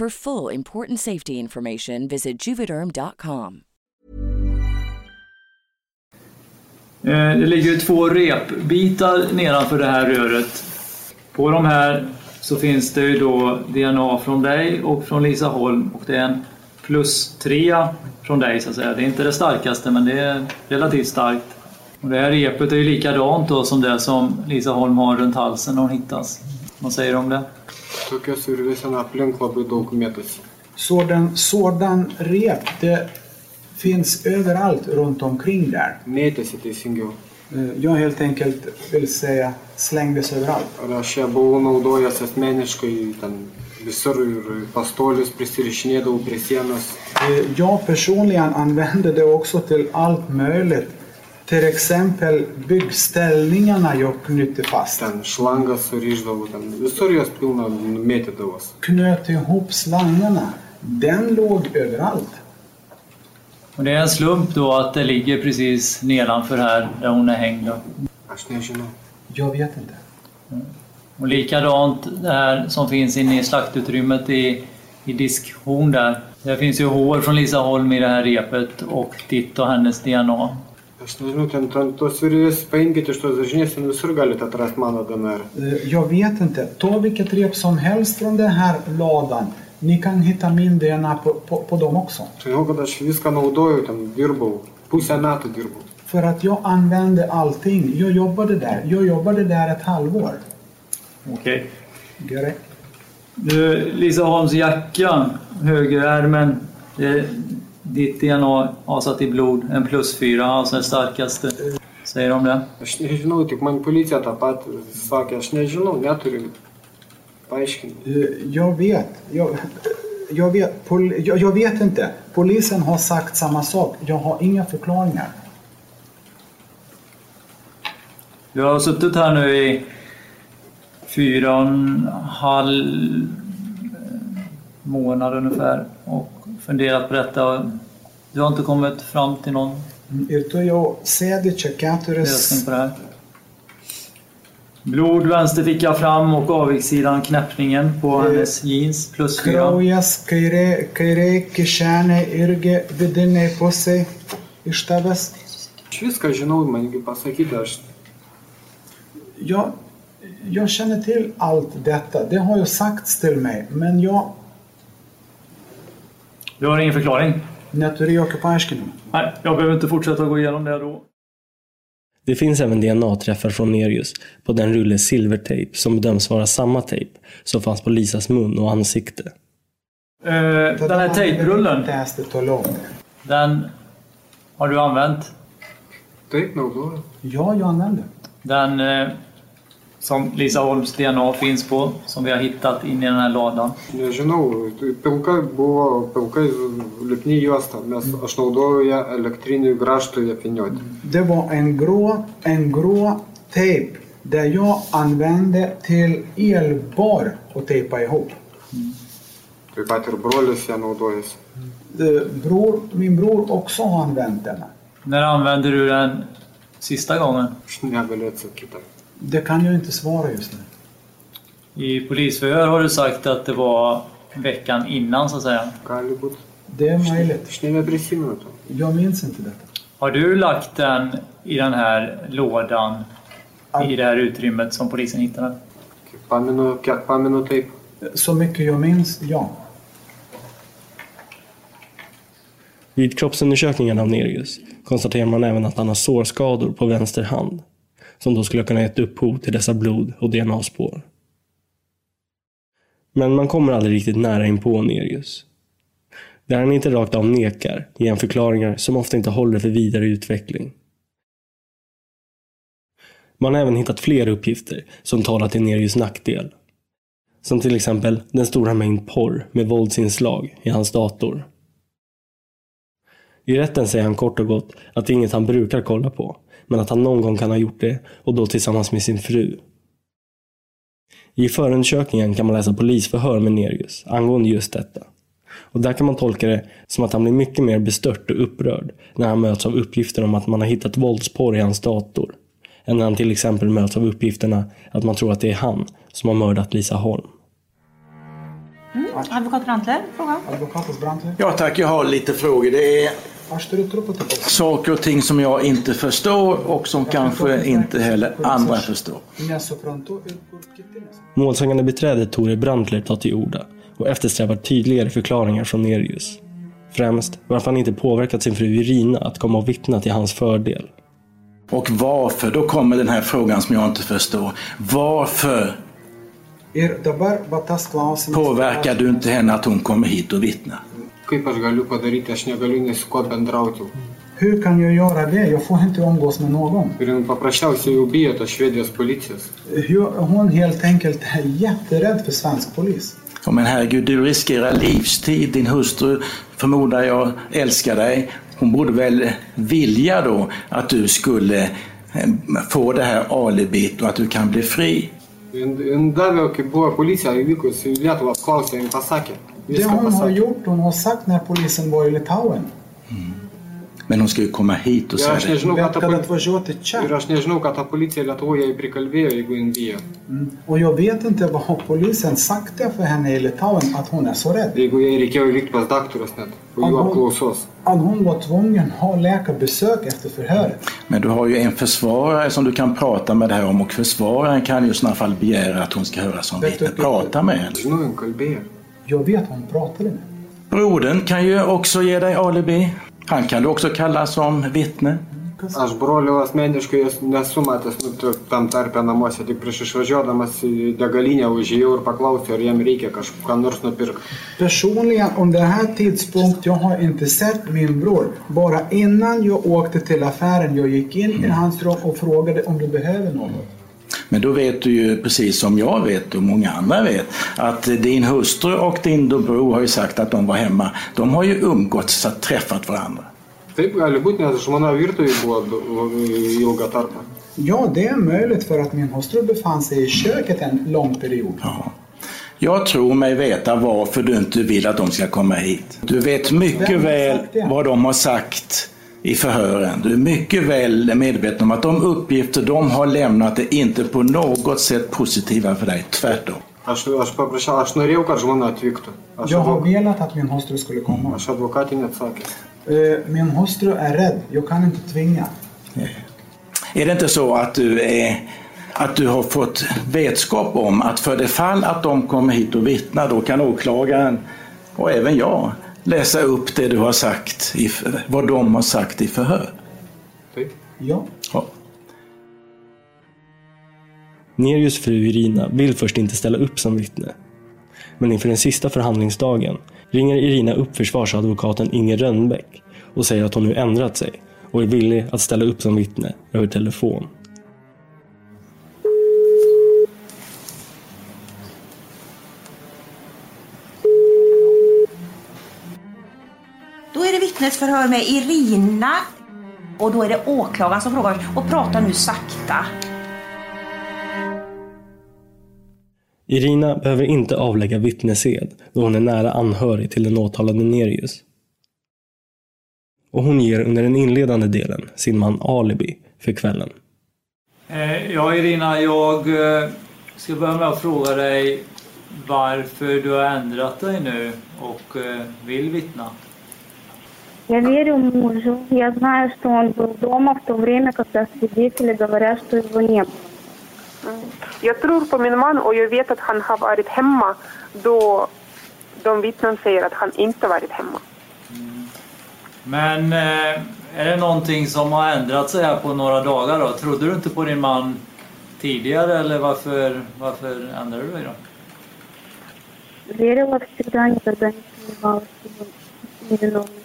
For full important safety information, visit juvederm.com. Eh, det ligger två repbitar nedanför det här röret. På de här så finns det ju då DNA från dig och från Lisa Holm och det är en plus trea från dig så att säga. Det är inte det starkaste men det är relativt starkt. Och det här repet är ju likadant då som det som Lisa Holm har runt halsen när hon hittas. Vad säger du om det? Tokios virvėse aplink labai daug mėtosi. Sådan, sådan rep, det finns överallt runt omkring där. Mėtėsi teisingiau. Eh, Jag helt enkelt vill säga slängdes överallt. Ir aš ją buvau naudojęs asmeniškai, ten visur ir pastolius prisirišinėdavau prie sienos. Eh, Jag personligen använde det också till allt möjligt. Till exempel byggställningarna jag knytte fast. Ten šlangą suriždavau, ten visur jos pilna mėtydavos. Knöt ihop slangarna. Den låg överallt. Och det är en slump då att det ligger precis nedanför här där hon är hängd. då. Aš nežinau. Jag vet inte. Och likadant det här som finns inne i slaktutrymmet i, i diskhon där. Där finns ju hår från Lisa Holm i det här repet och ditt och hennes DNA. Aš nežinau, ten, ten tos virvės paimkite iš tos dažnės, ten visur galite atrasti mano DNR. Eh, Jag vet inte. Ta vilket rep som helst från den här ladan. Ni kan hitta min DNA på, på, på dem också. Todėl, kad aš viską naudojau, ten dirbau, pusę metų dirbau. För att jag använde allting. Jag jobbade där. Jag jobbade där ett halvår. Okej. Gerai. Du, Lisa Holms jacka, högerärmen, det, ditt DNA avsatt i blod, en plus fyra, alltså den starkaste. Säger de det? Jag vet. Jag, jag, vet pol, jag, jag vet inte. Polisen har sagt samma sak. Jag har inga förklaringar. Du har suttit här nu i fyra och en halv månad ungefär och funderat på detta. Du har inte kommit fram till någon Ir tu jau sėdi čia keturis. lösning på det här? Blod vänster ficka fram och avigsidan knäppningen på hennes jeans plus fyra. Kraujas kairė, kairė kišenė irgi vidiniai pusiai iš tavęs. Aš viską žinau, mangi pasakyti, aš Jag, jag känner till allt detta. Det har ju sagts till mig. Men jag Du har ingen förklaring? neturiu jokio paaiškinimo. Nej, jag behöver inte fortsätta gå igenom det då. Det finns även DNA-träffar från Nerius på den rulle silvertejp som bedöms vara samma tejp som fanns på Lisas mun och ansikte. Eh, den här tejprullen, den har du använt? Ja, jag använder. Den eh, som Lisa Holms DNA finns på, som vi har hittat in i den här ladan. Buvo pilkai lipni juosta, nes aš naudojau ją elektriniui grąžtui apvynioti. Det var en grå, en grå tejp där jag använde till elbar att tejpa ihop. Naudojasi. Eh, Bror, min bror också har använt den. När använde du den sista gången? Det kan jag inte svara just nu. I polisförhör har du sagt att det var veckan innan så att säga. Det är möjligt. Jag minns inte detta. Har du lagt den i den här lådan i det här utrymmet som polisen hittade? Så mycket jag minns, ja. Vid kroppsundersökningen av Nerius konstaterar man även att han har sårskador på vänster hand, som då skulle kunna gett upphov till dessa blod och DNA-spår. Men man kommer aldrig riktigt nära in på Nerius. Där han inte rakt av nekar ger han förklaringar som ofta inte håller för vidare utveckling. Man har även hittat fler uppgifter som talar till Nerius nackdel. Som till exempel den stora mängd porr med våldsinslag i hans dator. I rätten säger han kort och gott att det är inget han brukar kolla på, men att han någon gång kan ha gjort det och då tillsammans med sin fru. I förundersökningen kan man läsa polisförhör med Nerius angående just detta. Och där kan man tolka det som att han blir mycket mer bestört och upprörd när han möts av uppgifter om att man har hittat våldsporr i hans dator. Än när han till exempel möts av uppgifterna att man tror att det är han som har mördat Lisa Holm. Mm. Advokat Brantler, fråga. Advokatus Brantler. Ja tack, jag har lite frågor. Det är saker och ting som jag inte förstår och som kanske inte heller andra förstår. Målsägande beträdet Tore Brantler tar till orda och eftersträvar tydligare förklaringar från Nerius. Främst varför han inte påverkat sin fru Irina att komma och vittna till hans fördel. Och varför? Då kommer den här frågan som jag inte förstår. Varför påverkar du inte henne att hon kommer hit och vittnar? Kaip aš galiu padaryti, aš negaliu nei su kuo bendrauti. Hur kan jag göra det? Jag får inte umgås med någon. Ir jin paprasčiausiai jau bijo tos švedijos policijos. Hur- Hon helt enkelt är jätterädd för svensk polis. Ja, men herregud, du riskerar livstid. Din hustru, förmodar jag, älskar dig. Hon borde väl vilja då att du skulle eh, få det här alibit och att du kan bli fri. Jin davė, kai buvo policija įvykus į Lietuvą, klausė, jin pasakė. Det hon har gjort, hon har sagt när polisen var i Litauen. Men hon ska ju komma hit och Ir säga aš nežinau, ką Bet ta kad poli- atvažiuoti čia. Ir aš nežinau, ką ta policija Lietuvoje jai prikalbėjo, jeigu jin bijo. Mm. Och jag vet inte vad har polisen sagt det för henne i Litauen att hon är så rädd. Jeigu jai reikėjo vykti pas daktarus net, po jų Aha. apklausos. Att hon var tvungen att ha läkarbesök efter förhöret. Men du har ju en försvarare som du kan prata med det här om och försvararen kan ju i sådana fall begära att hon ska höras som vittne. Prata med henne. Jag vet hon pratade med. Brodern kan ju också ge dig alibi. Han kan du också kalla som vittne. Aš brolio asmeniškai nesu matęs nu, tam tarpe namuose, tik prieš išvažiuodamas į degalinę užėjau ir paklausiau, ar jam reikia kažką nors nupirkti. Personligen under den här tidpunkt, jag har inte sett min bror. Bara innan jag åkte till affären, jag gick in i hans rum och frågade om du behöver något. Men då vet du ju precis som jag vet och många andra vet att din hustru och din bror har ju sagt att de var hemma. De har ju umgåtts, att träffat varandra. Ja, det är möjligt för att min hustru befann sig i köket en lång period. Jag tror mig veta varför du inte vill att de ska komma hit. Du vet mycket väl vad de har sagt i förhören. Du är mycket väl medveten om att de uppgifter de har lämnat är inte på något sätt positiva för dig. Tvärtom. Jag har velat att min hustru skulle komma. Eh, Min hustru är rädd. Jag kan inte tvinga. Är det inte så att du, är, att du har fått vetskap om att för det fall att de kommer hit och vittnar då kan åklagaren och även jag läsa upp det du har sagt, i, vad de har sagt i förhör? Ja. Ja. Nerius fru Irina vill först inte ställa upp som vittne. Men inför den sista förhandlingsdagen ringer Irina upp försvarsadvokaten Inger Rönnbäck och säger att hon nu ändrat sig och är villig att ställa upp som vittne över telefon. Vittnesförhör med Irina och då är det åklagaren som frågar och pratar nu sakta. Irina behöver inte avlägga vittnesed då hon är nära anhörig till den åtalade Nerius. Och hon ger under den inledande delen sin man alibi för kvällen. Eh, Ja, Irina, jag eh, ska börja med att fråga dig varför du har ändrat dig nu och eh, vill vittna. Я верю мужу. Я знаю, что он был дома в то время, когда свидетели говорят, что его не было. Jag tror på min man och jag vet att han har varit hemma då de vittnen säger att han inte varit hemma. Men eh, är det någonting som har ändrat sig här på några dagar då? Trodde du inte på din man tidigare eller varför, varför ändrade du dig då? Верила всегда, никогда не сомневалась в его невиновности.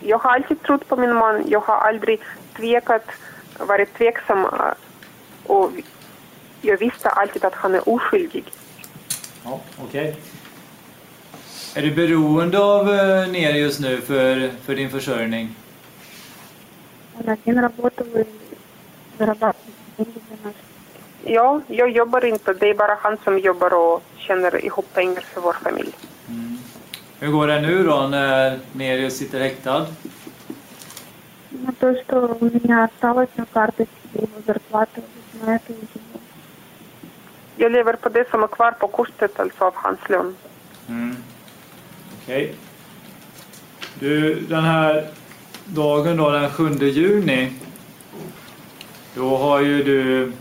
Jag har alltid trott på min man. Jag har aldrig tvekat, varit tveksam. Och jag visste alltid att han är oskyldig. Ja, Okej. Okay. Är du beroende av э, ner just nu för, för din försörjning? Ja, jag jobbar inte. Det är bara han som jobbar och tjänar ihop pengar för vår familj. Hur går det nu då när Nerius sitter häktad? Но то, что у меня осталось на карточке его зарплата, вот на это и живу. Jag lever på det som är kvar på kortet, alltså av hans lön. Mm. Okej. Du, den här dagen då, den 7 juni. Då har ju du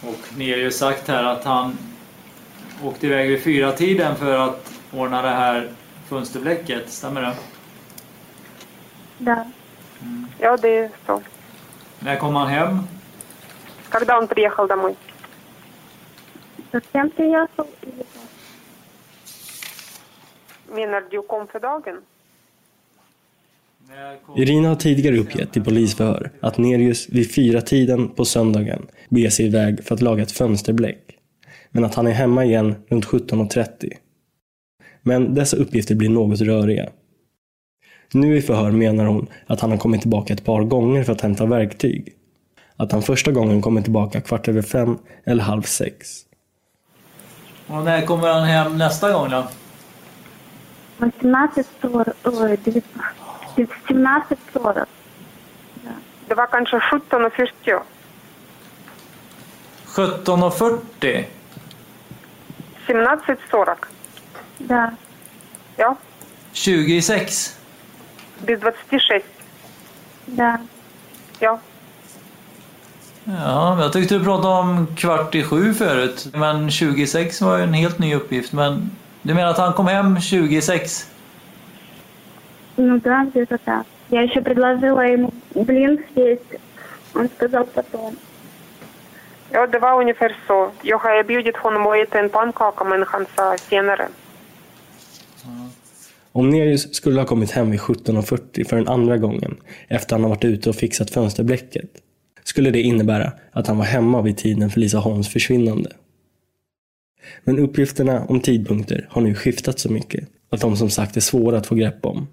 och Nerius sagt här att han åkte iväg vid fyra tiden för att ordna det här fönsterblecket. Stämmer det? Да. Ja, det är så. När kom han hem? Когда он приехал домой? Совсем приехал или как? Menar du kom för dagen? Irina har tidigare uppgett i polisförhör att Nerius vid fyra tiden på söndagen beger sig iväg för att laga ett fönsterbläck. Men att han är hemma igen runt 17.30. Men dessa uppgifter blir något röriga. Nu i förhör menar hon att han har kommit tillbaka ett par gånger för att hämta verktyg. Att han första gången kommer tillbaka kvart över fem eller halv sex. Och när kommer han hem nästa gång då? 18.40, ой, 17.40. Det var kanske 17.40. 17.40? 17.40. Да. Ja, 26? без 26. Да. Ja. Ja, jag tyckte du pratade om kvart i sju förut. Men 26 var ju en helt ny uppgift. Men du menar att han kom hem 26? Ну да, где-то так. Я еще предложила ему блин съесть. Он сказал потом. ja, det var ungefär så. Jag har erbjudit honom att äta en pannkaka, men han sa senare. Om Nerius skulle ha kommit hem vid 17.40 för den andra gången efter han har varit ute och fixat fönsterblecket skulle det innebära att han var hemma vid tiden för Lisa Holms försvinnande. Men uppgifterna om tidpunkter har nu skiftat så mycket att de som sagt är svåra att få grepp om.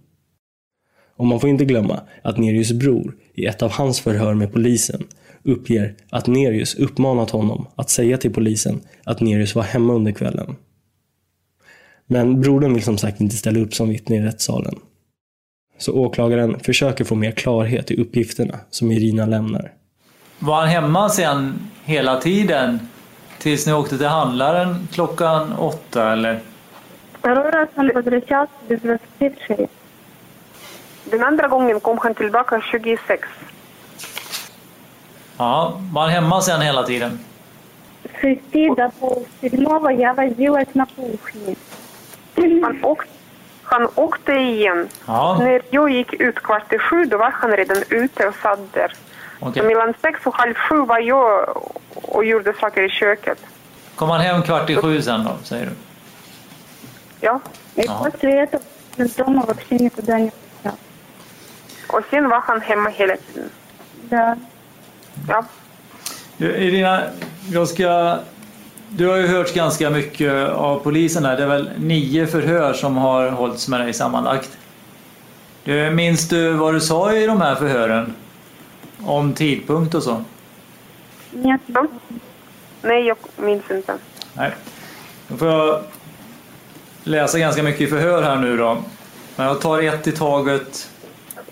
Och man får inte glömma att Nerius bror i ett av hans förhör med polisen uppger att Nerius uppmanat honom att säga till polisen att Nerius var hemma under kvällen. Men brodern vill som sagt inte ställa upp som vittne i rättssalen. Så åklagaren försöker få mer klarhet i uppgifterna som Irina lämnar. Var han hemma sen hela tiden? Tills ni åkte till handlaren klockan åtta eller? Второй раз он возвращался без 26. Den andra gången kom han tillbaka 26. Ja, var han hemma sen hela tiden? С шести до полседьмого я возилась на кухне. Han, åk, han åkte igen. Ja. När jag gick ut kvart i sju, då var han redan ute och satt där. Okej. Så mellan sex och halv sju var jag och gjorde saker i köket. Kom han hem kvart i sju sen då, säger du? Ja. И после этого из дома вообще никуда не пускал. Och sen var han hemma hela tiden. Да. Ja. Du, Irina, jag ska... du har ju hört ganska mycket av polisen här. Det är väl nio förhör som har hållits med dig sammanlagt. Minns du vad du sa i de här förhören? Om tidpunkt och så? Ja. Nej, jag minns inte. Nej. Då får jag läsa ganska mycket i förhör här nu då. Men jag tar ett i taget.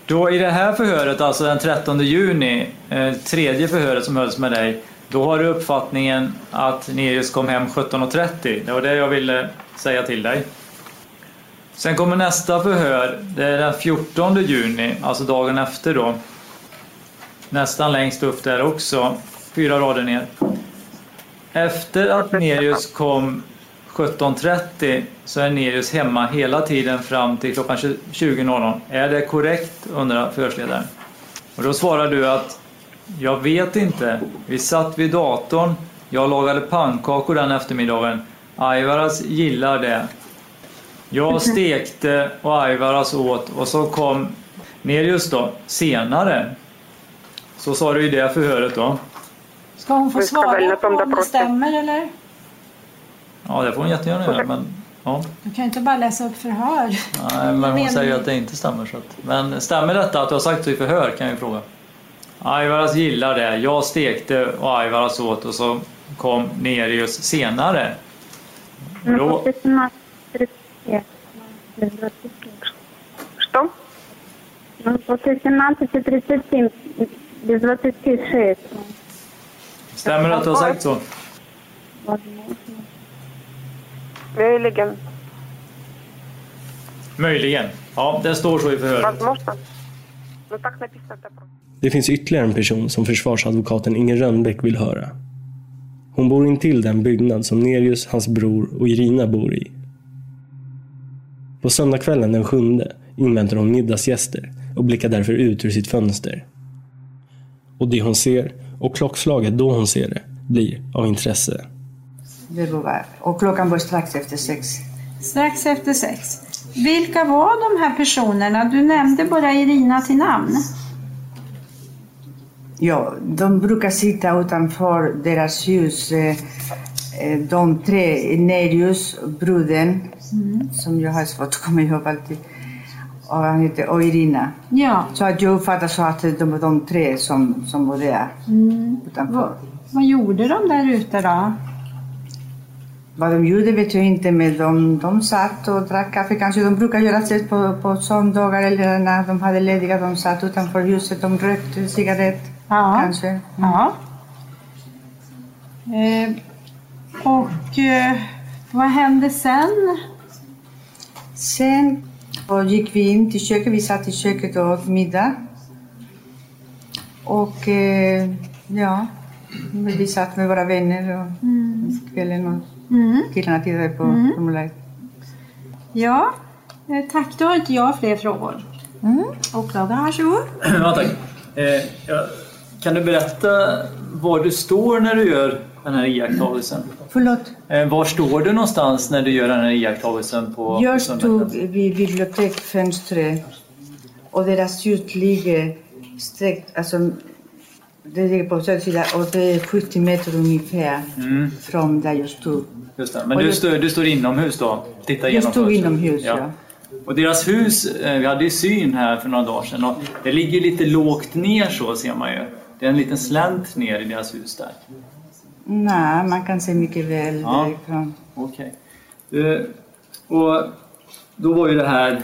Då i det här förhöret, alltså den 13 juni, eh, tredje förhöret som hölls med dig, då har du uppfattningen att Nereus kom hem 17.30. Det var det jag ville säga till dig. Sen kommer nästa förhör, det är den 14 juni, alltså dagen efter då. Nästan längst upp där också, fyra rader ner. Efter att Nereus kom 17.30 så är Nereus hemma hela tiden fram till klockan 20.00. Är det korrekt? undrar förhörsledaren. Och då svarar du att jag vet inte. Vi satt vid datorn. Jag lagade pannkakor den eftermiddagen. Aivaras gillar det. Jag stekte och Aivaras åt och så kom Nereus då senare. Så sa du i det förhöret då. Ska hon få svara på om det det stämmer eller? Ja, det får hon jättegärna göra. Men, ja. Du kan ju inte bara läsa upp förhör. Nej, men hon säger att det inte stämmer. Så att, men stämmer detta att du har sagt så i förhör kan jag ju fråga. Aivaras gillar det. Jag stekte och Aivaras åt och så kom Nereus senare. Ну, Då, после 17.30 без 20. Что? Ну, после 17.37 без 26. stämmer det att du har sagt så? Возможно. Möjligen. Möjligen. Ja, det står så i förhöret. Возможно. Ну так написано это просто. Det finns ytterligare en person som försvarsadvokaten Inger Rönnbäck vill höra. Hon bor intill den byggnad som Nerius, hans bror och Irina bor i. På söndagskvällen den sjunde inväntar hon middagsgäster och blickar därför ut ur sitt fönster. Och det hon ser och klockslaget då hon ser det blir av intresse. Det var, och klockan var strax efter sex. Strax efter sex. Vilka var de här personerna? Du nämnde bara Irina till namn. Ja, de brukar sitta utanför deras hus. eh, eh, De tre, Nerius, brodern, som jag har svårt att komma ihåg alltid, och, han heter, och Irina. Ja. Så att jag uppfattar så att de var de tre som, som var där Mm. utanför. Vad, vad gjorde de där ute då? Vad de gjorde vet jag inte, men de, de satt och drack kaffe. Kanske de brukar göra det på, på söndagar eller när de hade lediga. De satt utanför huset, de rökte cigarett. Ja. Kanske. Ja. Eh, och eh, vad hände sen? Sen och gick vi in till köket. Vi satt i köket och åt middag. Och eh, ja, vi satt med våra vänner och Mm. kvällen och Mm. killarna tittade på Mm. formuläret. Ja, eh, tack. Då har inte jag fler frågor. Mm. Åklagaren, varsågod. ja, tack. Eh, ja, kan du berätta var du står när du gör den här iakttagelsen? Förlåt? Eh, var står du någonstans när du gör den här iakttagelsen på Jag stod vid biblioteksfönstret och deras hus ligger sträckt, alltså det ligger på söder sida och det är 70 meter ungefär Mm, från där jag stod. just det. Men Och du, jag- står, du står inomhus då? Titta Jag stod inomhus, ja. Och deras hus, eh, vi hade ju syn här för några dagar sedan och det ligger lite lågt ner så ser man ju. Det är en liten slänt ner i deras hus där. Nej, man kan se mycket väl Ja. därifrån. Okej. Eh, Och då var ju det här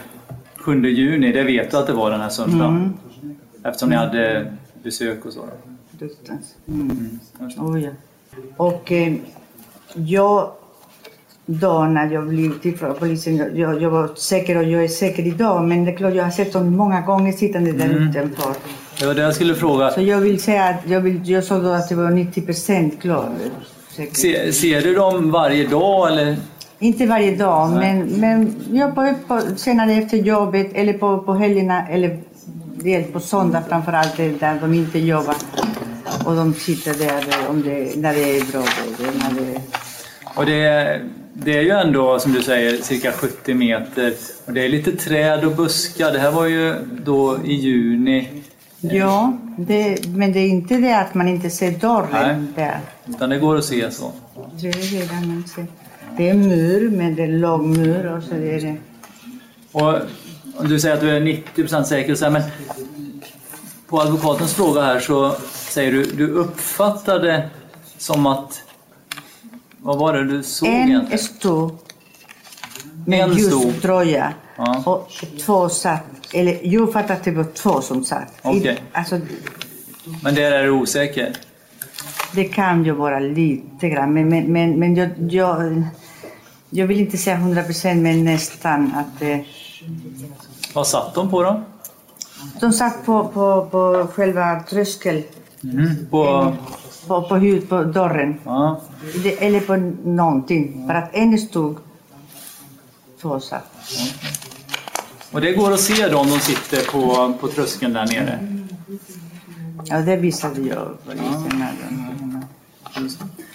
7 juni, det vet du att det var den här söndagen? Mm. Eftersom ni hade besök och så? Dödsdans. Mm. Oh, ja. Och eh, jag, då när jag blev tillfrågad av polisen, jag- jag, var säker och jag är säker idag, men det är klart jag har sett dem många gånger sittande där Mm. utanför. Det var det jag skulle fråga. Så jag vill säga att jag, vill, jag såg då att det var 90 procent klar. Se, ser du dem varje dag eller? Inte varje dag, Nej. men, men jag på, på, senare efter jobbet eller på, på helgerna eller på söndag framför allt där de inte jobbar. Och de sitter där om det, när det är bra väder. När det, Och det, det är ju ändå, som du säger, cirka 70 meter. Och det är lite träd och buskar. Det här var ju då i juni. Ja, det, men det är inte det att man inte ser dörren där. Utan det går att se så. Det är redan man ser. Det är mur, men det är lång mur och så är det... Och du säger att du är 90% säker, så här, men på advokatens fråga här så säger du du uppfattade som att... Vad var det du såg En egentligen? stod med En ljus tröja Ja. och två satt. Eller jag fattar att det var två som satt. I, alltså, Men där är du osäker? det kan ju vara lite grann, men, men, men, men jag, jag, jag vill inte säga 100 procent, men nästan att eh, Vad satt de på då? de satt på, på, på själva tröskeln, Mm. På... på, på, hud, på dörren. Ja. Det, eller på någonting. För att en stod, två satt. Och det går att se då om de sitter på, på tröskeln där nere? Ja, det visade jag de-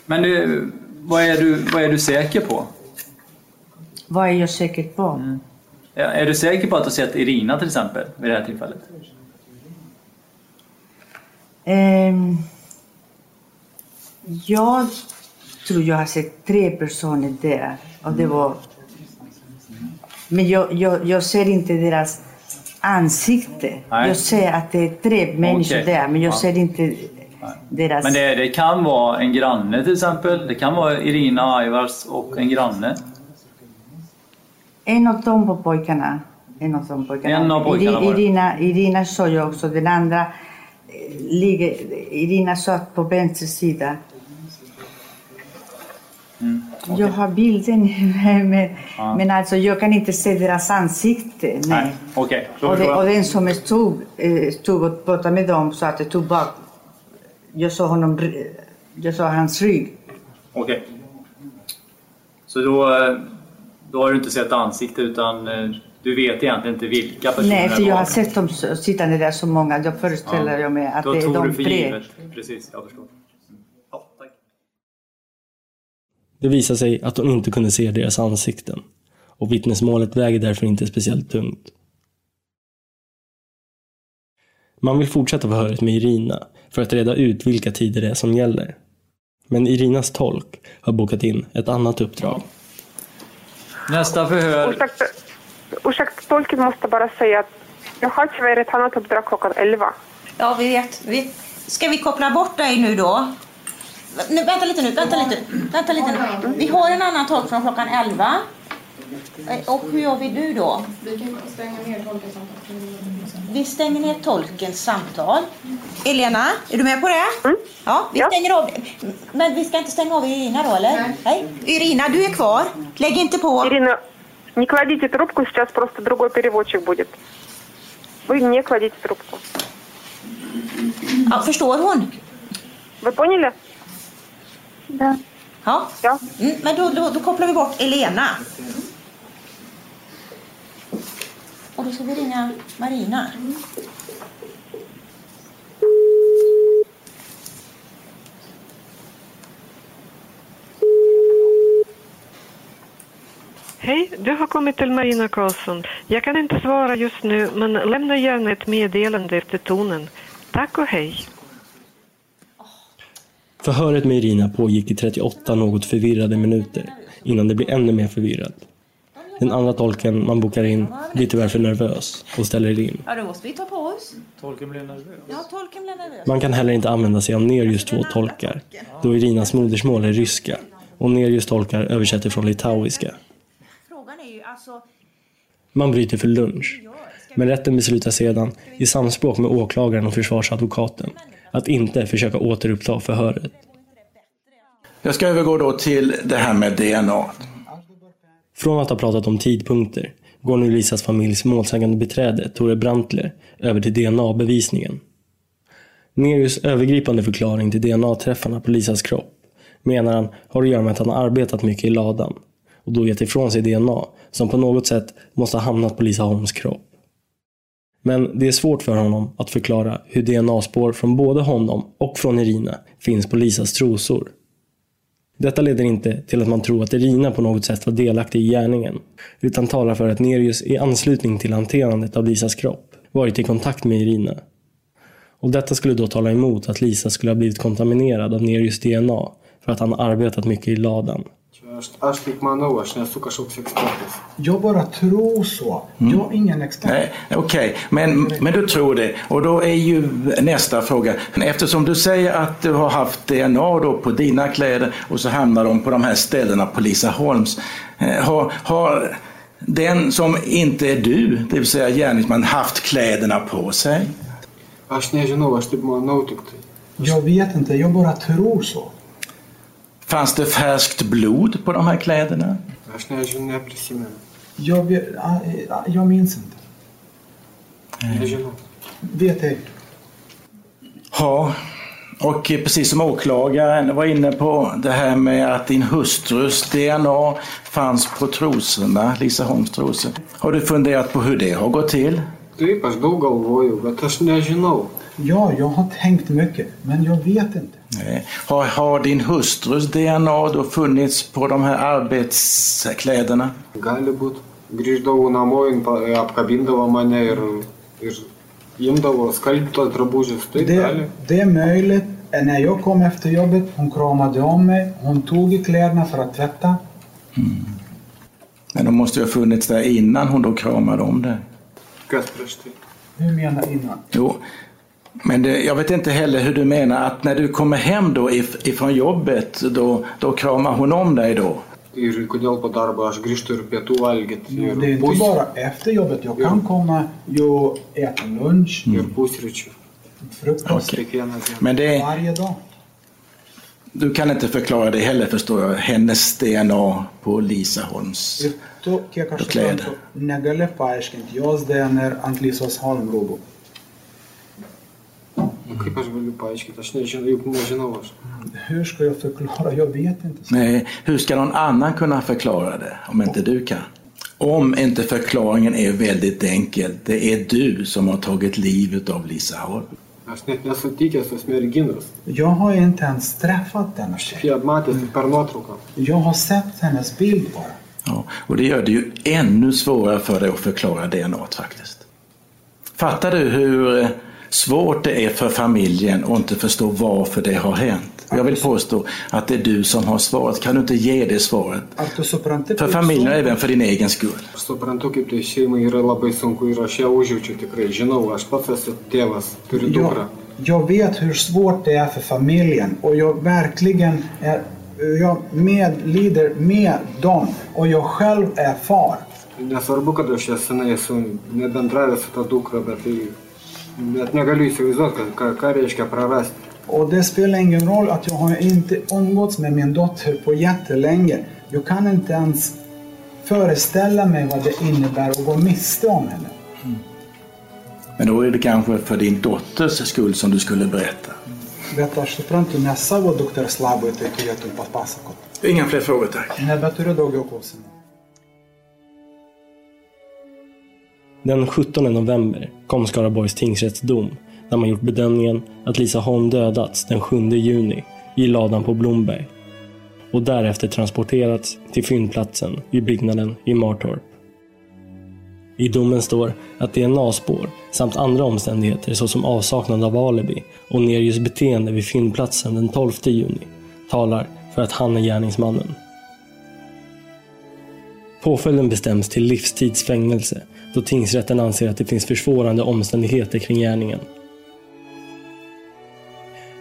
Men du, vad, är du, vad är du säker på? Vad är jag säker på? Ja, Är du säker på att du sett Irina till exempel vid det här tillfället? Ehm, jag tror jag har sett tre personer där. Och det var... Men jag, jag, jag ser inte deras ansikte. Nej. Jag ser att det är tre människor Okej. där, men jag Ja. ser inte deras... Men det, det kan vara en granne till exempel. Det kan vara Irina Aivars och en granne. En av de pojkarna. En av de pojkarna. En av pojkarna Iri-. Irina, Irina såg jag också. Den andra eh, ligger... Irina satt på vänster sida. Mm. Jag har bilden men, Ja. men alltså jag kan inte se deras ansikte. Nej. Okej, då Och, det, och den som stod, eh, stod och pratade med dem sa att det tog bak. Jag såg honom, jag såg hans rygg. Okej. Så då, eh, då har du inte sett ansikte utan eh, du vet egentligen inte vilka personer Nej, för jag har sett dem sittande där så många. Jag föreställer jag mig att Då det är tog de du för tre. givet. Precis, jag förstår. Det visar sig att hon inte kunde se deras ansikten och vittnesmålet väger därför inte speciellt tungt. Man vill fortsätta förhöret med Irina för att reda ut vilka tider det är som gäller. Men Irinas tolk har bokat in ett annat uppdrag. Nästa förhör. Ursäkta, ursäkta, tolken måste bara säga att jag har tyvärr ett annat uppdrag klockan 11. Ja, vi vet. Vi, ska vi koppla bort dig nu då? Nu, vänta lite nu, vänta lite. Vänta lite nu. Vi har en annan tolk från klockan 11. Eh, Och hur gör vi nu då? Vi kan stänga ner tolkens samtal. Vi stänger ner tolkens samtal. Elena, är du med på det? Ja, vi stänger av. Men vi ska inte stänga av Irina då, eller? Nej. Irina, du är kvar. Lägg inte på. Ирина, не кладите трубку, сейчас просто другой переводчик будет. Вы не кладите трубку. Ja, förstår hon? Вы поняли? Ja. ja. Mm, men då, då, då kopplar vi bort Elena. Och då ska vi ringa Marina. Hej, du har kommit till Marina Karlsson. Jag kan inte svara just nu, men lämna gärna ett meddelande efter tonen. Tack och hej. Förhöret med Irina pågick i 38 något förvirrade minuter innan det blir ännu mer förvirrat. Den andra tolken man bokar in blir tyvärr för nervös och ställer in. Ja, då måste vi ta på oss. Tolken blev nervös. Ja, tolken blev nervös. Man kan heller inte använda sig av Nerjus två tolkar, då Irinas modersmål är ryska och Nerjus tolkar översätter från litauiska. Alltså... Man bryter för lunch, men rätten beslutar sedan, i samspråk med åklagaren och försvarsadvokaten, att inte försöka återuppta förhöret. Jag ska övergå då till det här med DNA. Från att ha pratat om tidpunkter går nu Lisas familjs målsägande beträde Tore Brantler över till DNA-bevisningen. Nerius övergripande förklaring till DNA-träffarna på Lisas kropp menar han har att göra med att han arbetat mycket i ladan och då gett ifrån sig DNA som på något sätt måste ha hamnat på Lisa Holms kropp. Men det är svårt för honom att förklara hur DNA-spår från både honom och från Irina finns på Lisas trosor. Detta leder inte till att man tror att Irina på något sätt var delaktig i gärningen, utan talar för att Nerius i anslutning till hanterandet av Lisas kropp varit i kontakt med Irina. Och detta skulle då tala emot att Lisa skulle ha blivit kontaminerad av Nerius DNA för att han arbetat mycket i ladan. Aš nesu kažkoks ekspertas. Jag bara tror så. Jag är ingen expert. Nej, Okej, men, men du tror det. Och då är ju nästa fråga. Eftersom du säger att du har haft DNA då på dina kläder och så hamnar de på de här ställena på Lisa Holms. eh, Har, har den som inte är du, det vill säga gärningsman, haft kläderna på sig? Jag vet inte, jag bara tror så. Fanns det färskt blod på de här kläderna? Jag, vet, ah, eh, jag minns inte. Nežinau. Vet ej. Ja, och precis som åklagaren var inne på det här med att din hustrus DNA fanns på trosorna, Lisa Holms trosor. Har du funderat på hur det har gått till? Taip, aš daug galvoju, bet aš nežinau. Ja, jag har tänkt mycket, men jag vet inte. Nej. Har, har din hustrus DNA då funnits på de här arbetskläderna? Gali būt. Grįždavau namo, jin pa- apkabindavo mane ir, ir imdavo skalbto drabužius. Taip, gali. Det, det är möjligt. När jag kom efter jobbet, hon kramade om mig, hon tog i kläderna för att tvätta. Men de måste ju ha funnits där innan hon då kramade om dig. Hur menar innan? Jo, men det, jag vet inte heller hur du menar att när du kommer hem då if, ifrån jobbet, då, då kramar hon om dig då? Ir kodėl po darbo aš grįžtu ir pietų valgyti. Ir det är inte bara efter jobbet. Jag kan komma och äta lunch, ir pusryčių. frukost. Men det, varje dag. du kan inte förklara det heller förstår jag, hennes DNA på Lisa Holms. Ir tu, kiek aš Kläder. suprantu, negali paaiškinti jos DNR ant Holm rūbų. Nu, Kaip aš galiu paaiškinti, aš nežinau, juk nežinau aš. Hur ska jag förklara? Jag vet inte. Nej, hur ska någon annan kunna förklara det om inte du kan? Om inte förklaringen är väldigt enkel, det är du som har tagit livet av Lisa Holm. Jag har inte ens träffat denna tjej. Jag har sett hennes bild bara. Ja, och det gör det ju ännu svårare för dig att förklara DNA faktiskt. Fattar du hur svårt det är för familjen att inte förstå varför det har hänt? Jag vill påstå att det är du som har svaret. Kan du inte ge det svaret? För familjen och även för din egen skull. Suprantu, kaip tai šeimai yra labai sunku ir aš ją užjaučiu tikrai. Žinau, aš pats esu tėvas, turiu dukrą. Jag, jag vet hur svårt det är för familjen och jag verkligen är, jag medlider med dem och jag själv är far. Nesvarbu, kad aš ją senai esu nebendravęs su ta dukra, bet tai įsivaizduoti, ką, ką reiškia prarasti. Och det spelar ingen roll att jag har inte umgåtts med min dotter på jättelänge. Jag kan inte ens föreställa mig vad det innebär att gå miste om henne. Men då är det kanske för din dotters skull som du skulle berätta. Bet aš suprantu, ne savo dukters labui tai turėtum papasakoti. Inga fler frågor tack. Nebeturiu daugiau klausimų. Den 17 november kom Skaraborgs tingsrätts dom där man gjort bedömningen att Lisa Holm dödats den 7 juni i ladan på Blomberg och därefter transporterats till fyndplatsen i byggnaden i Martorp. I domen står att DNA-spår samt andra omständigheter såsom avsaknad av alibi och Nerius beteende vid fyndplatsen den 12 juni talar för att han är gärningsmannen. Påföljden bestäms till livstidsfängelse då tingsrätten anser att det finns försvårande omständigheter kring gärningen.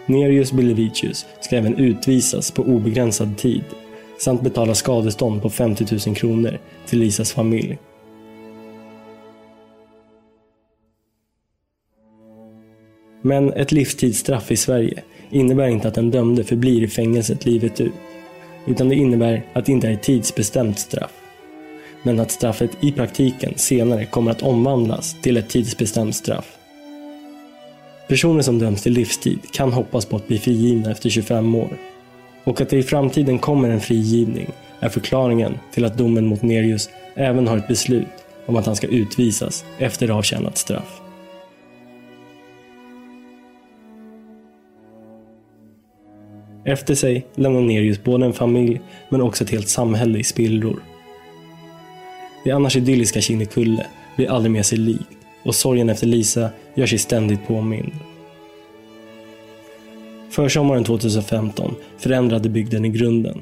Nerius Bilevicius ska även utvisas på obegränsad tid samt betala skadestånd på 50 000 kronor till Lisas familj. Men ett livstidsstraff i Sverige innebär inte att den dömde förblir i fängelset livet ut. Utan det innebär att det inte är ett tidsbestämt straff. Men att straffet i praktiken senare kommer att omvandlas till ett tidsbestämt straff. Personer som döms till livstid kan hoppas på att bli frigivna efter 25 år. Och att det i framtiden kommer en frigivning är förklaringen till att domen mot Nerius även har ett beslut om att han ska utvisas efter avtjänat straff. Efter sig lämnar Nerius både en familj men också ett helt samhälle i spillror. Det annars idylliska Kinnekulle blir aldrig mer sig likt och sorgen efter Lisa gör sig ständigt påmind. Försommaren 2015 förändrade bygden i grunden,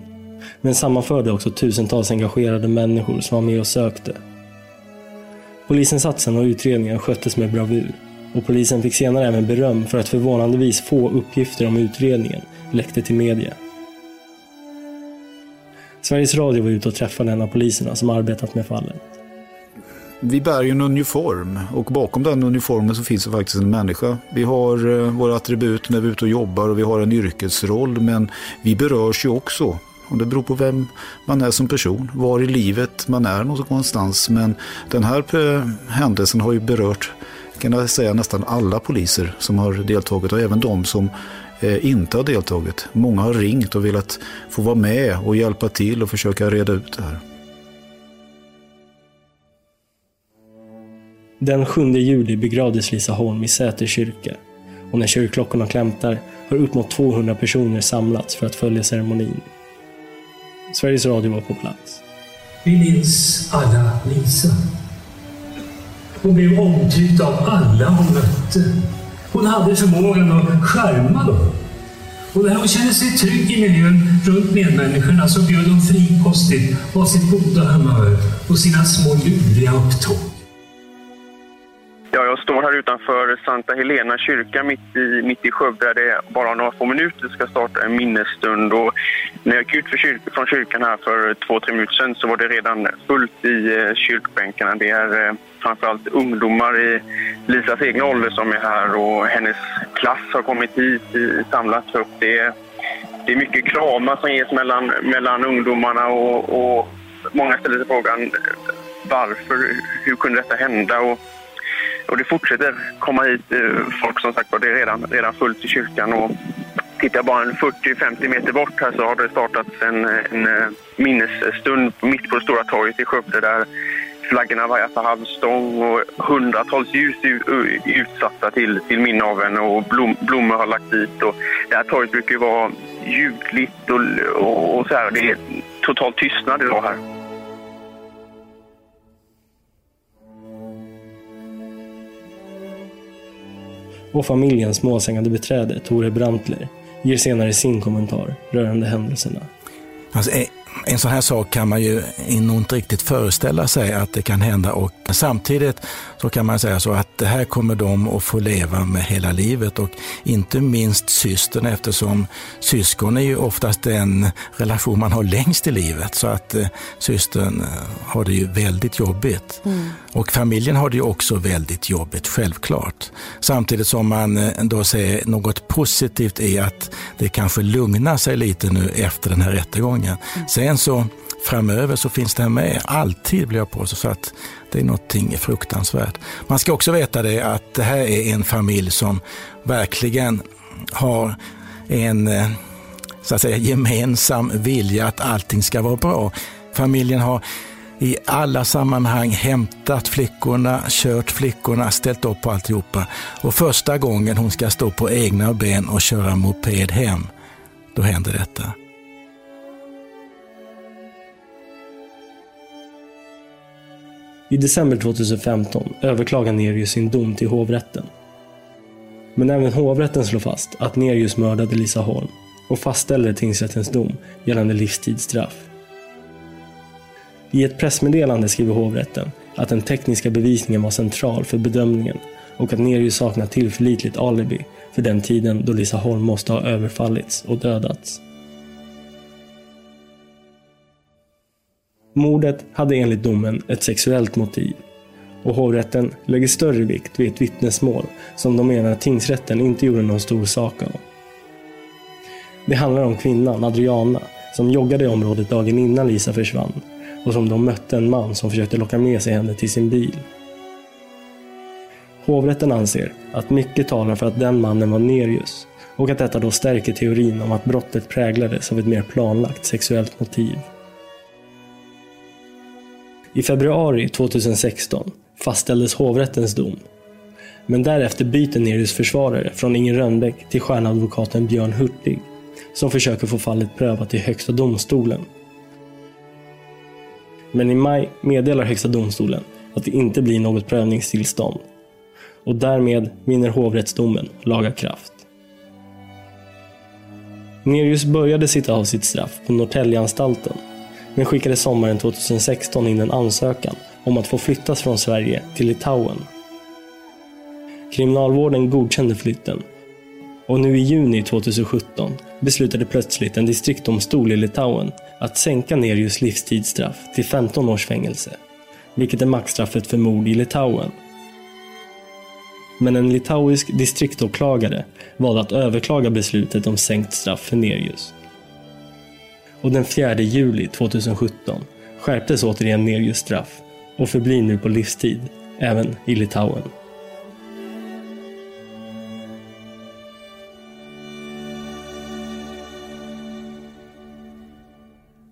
men sammanförde också tusentals engagerade människor som var med och sökte. Polisinsatsen och utredningen sköttes med bravur och polisen fick senare även beröm för att förvånandevis få uppgifter om utredningen läckte till media. Sveriges Radio var ute och träffade en av poliserna som arbetat med fallet. Vi bär ju en uniform och bakom den uniformen så finns det faktiskt en människa. Vi har eh, våra attribut när vi är ute och jobbar och vi har en yrkesroll men vi berörs ju också. Och det beror på vem man är som person, var i livet man är någonstans. Men den här eh, händelsen har ju berört kan jag säga, nästan alla poliser som har deltagit och även de som inte har deltagit. Många har ringt och velat få vara med och hjälpa till och försöka reda ut det här. Den 7 juli begravdes Lisa Holm i Säter kyrka och när kyrkklockorna klämtar har upp mot 200 personer samlats för att följa ceremonin. Sveriges Radio var på plats. Vi minns alla Lisa. Hon blev omtyckt av alla hon mötte. Hon hade förmågan att charma dem. Och när hon kände sig trygg i miljön runt medmänniskorna så bjöd hon frikostigt av sitt goda humör och sina små luriga upptåg. Ja, jag står här utanför Santa Helena kyrka mitt i, mitt i Skövde där det bara några få minuter ska starta en minnesstund. Och när jag gick ut för kyr från kyrkan här för två, tre minuter sedan så var det redan fullt i eh, kyrkbänkarna. Det är eh, framförallt ungdomar i Lisas egna ålder som är här och hennes klass har kommit hit, i, samlats upp. Det är, det är mycket kramar som ges mellan, mellan ungdomarna och, och många ställer sig frågan eh, varför, hur kunde detta hända? Och, och det fortsätter komma hit eh, folk som sagt det är redan, redan fullt i kyrkan. Och tittar bara en 40-50 meter bort här så har det startats en, en eh, minnesstund mitt på det stora torget i Skövde där flaggorna vajar för halvstång och hundratals ljus är utsatta till, till minne av henne och blom, blommor har lagt dit. Och det här torget brukar ju vara ljudligt och, och, och så här. Det är total tystnad idag här. Och familjens målsägande beträde Tore Brantler ger senare sin kommentar rörande händelserna. Alltså, en sån här sak kan man ju nog inte riktigt föreställa sig att det kan hända och samtidigt så kan man säga så att det här kommer de att få leva med hela livet och inte minst systern eftersom syskon är ju oftast den relation man har längst i livet så att eh, systern eh, har det ju väldigt jobbigt. Mm. Och familjen har det ju också väldigt jobbigt, självklart. Samtidigt som man eh, då ser något positivt i att det kanske lugnar sig lite nu efter den här rättegången. Mm. Sen så framöver så finns det här med alltid, blir jag på så att det är någonting fruktansvärt. Man ska också veta det att det här är en familj som verkligen har en eh, så att säga, gemensam vilja att allting ska vara bra. Familjen har i alla sammanhang hämtat flickorna, kört flickorna, ställt upp på alltihopa. Och första gången hon ska stå på egna ben och köra moped hem, då händer detta. I december 2015 överklagar Nerius sin dom till hovrätten. Men även hovrätten slår fast att Nerius mördade Lisa Holm och fastställer tingsrättens dom gällande livstidsstraff. I ett pressmeddelande skriver hovrätten att den tekniska bevisningen var central för bedömningen och att Nerius saknar tillförlitligt alibi för den tiden då Lisa Holm måste ha överfallits och dödats. Mordet hade enligt domen ett sexuellt motiv och hovrätten lägger större vikt vid ett vittnesmål som de menar att tingsrätten inte gjorde någon stor sak av. Det handlar om kvinnan Adriana som joggade i området dagen innan Lisa försvann och som de mötte en man som försökte locka med sig henne till sin bil. Hovrätten anser att mycket talar för att den mannen var Nerius och att detta då stärker teorin om att brottet präglades av ett mer planlagt sexuellt motiv. I februari 2016 fastställdes hovrättens dom. Men därefter byter Nerius försvarare från Inger Rönnbäck till stjärnadvokaten Björn Hurtig som försöker få fallet prövat i Högsta domstolen. Men i maj meddelar Högsta domstolen att det inte blir något prövningstillstånd och därmed vinner hovrättsdomen laga kraft. Nerius började sitta av sitt straff på Norrtäljeanstalten men skickade sommaren 2016 in en ansökan om att få flyttas från Sverige till Litauen. Kriminalvården godkände flytten och nu i juni 2017 beslutade plötsligt en distriktdomstol i Litauen att sänka Nerius livstidsstraff till 15 års fängelse, vilket är maxstraffet för mord i Litauen. Men en litauisk distriktåklagare valde att överklaga beslutet om sänkt straff för Nerius. Och den 4 juli 2017 skärptes återigen Nerius straff och förblir nu på livstid, även i Litauen.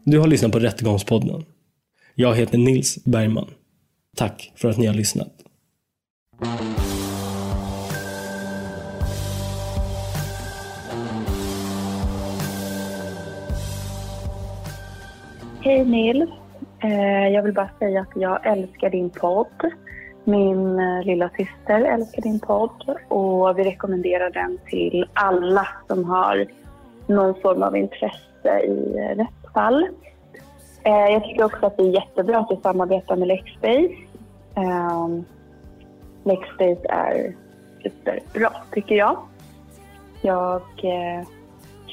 Du har lyssnat på Rättegångspodden. Jag heter Nils Bergman. Tack för att ni har lyssnat. Hej Nils. Eh, jag vill bara säga att jag älskar din podd. Min eh, lilla syster älskar din podd och vi rekommenderar den till alla som har någon form av intresse i eh, rättsfall. Jag tycker också att det är jättebra att du samarbetar med Lexbase. Ehm, Lexbase är superbra, tycker jag. Jag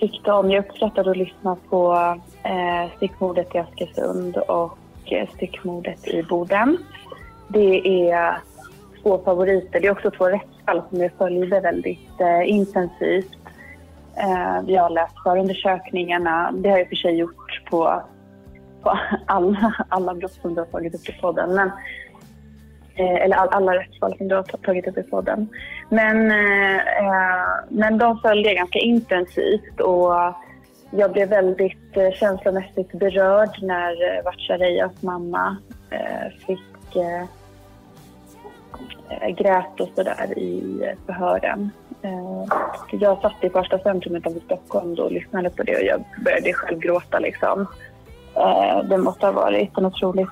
tyckte om, jag uppskattade att lyssna på eh, styckmordet i Askersund och eh, styckmordet i Boden. Det är två favoriter. Det är också två rättsfall som jag följde väldigt eh, intensivt. Eh, jag har läst förundersökningarna. Det har jag i och för sig gjort på, på alla, alla brott som du har tagit upp i podden. Men, Eh, eller all, alla rättsfall som du har tagit upp i podden. Men, eh, eh, men de följde jag ganska intensivt och jag blev väldigt eh, känslomässigt berörd när eh, Vatchareeyas mamma eh, fick eh, grät och sådär i förhören. Eh, jag satt i första centrumet av Stockholm då och lyssnade på det och jag började själv gråta liksom. Eh, det måste ha varit en otroligt,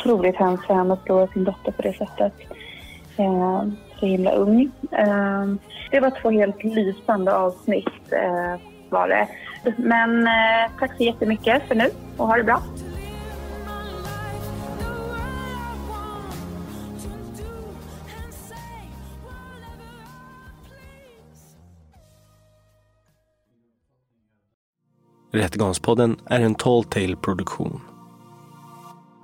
otroligt hemskt för henne att förlora sin dotter på det sättet. Eh, så himla ung. Eh, det var två helt lysande avsnitt eh, var det. Men eh, tack så jättemycket för nu och ha det bra. Rättegångspodden är en Tall Tale produktion.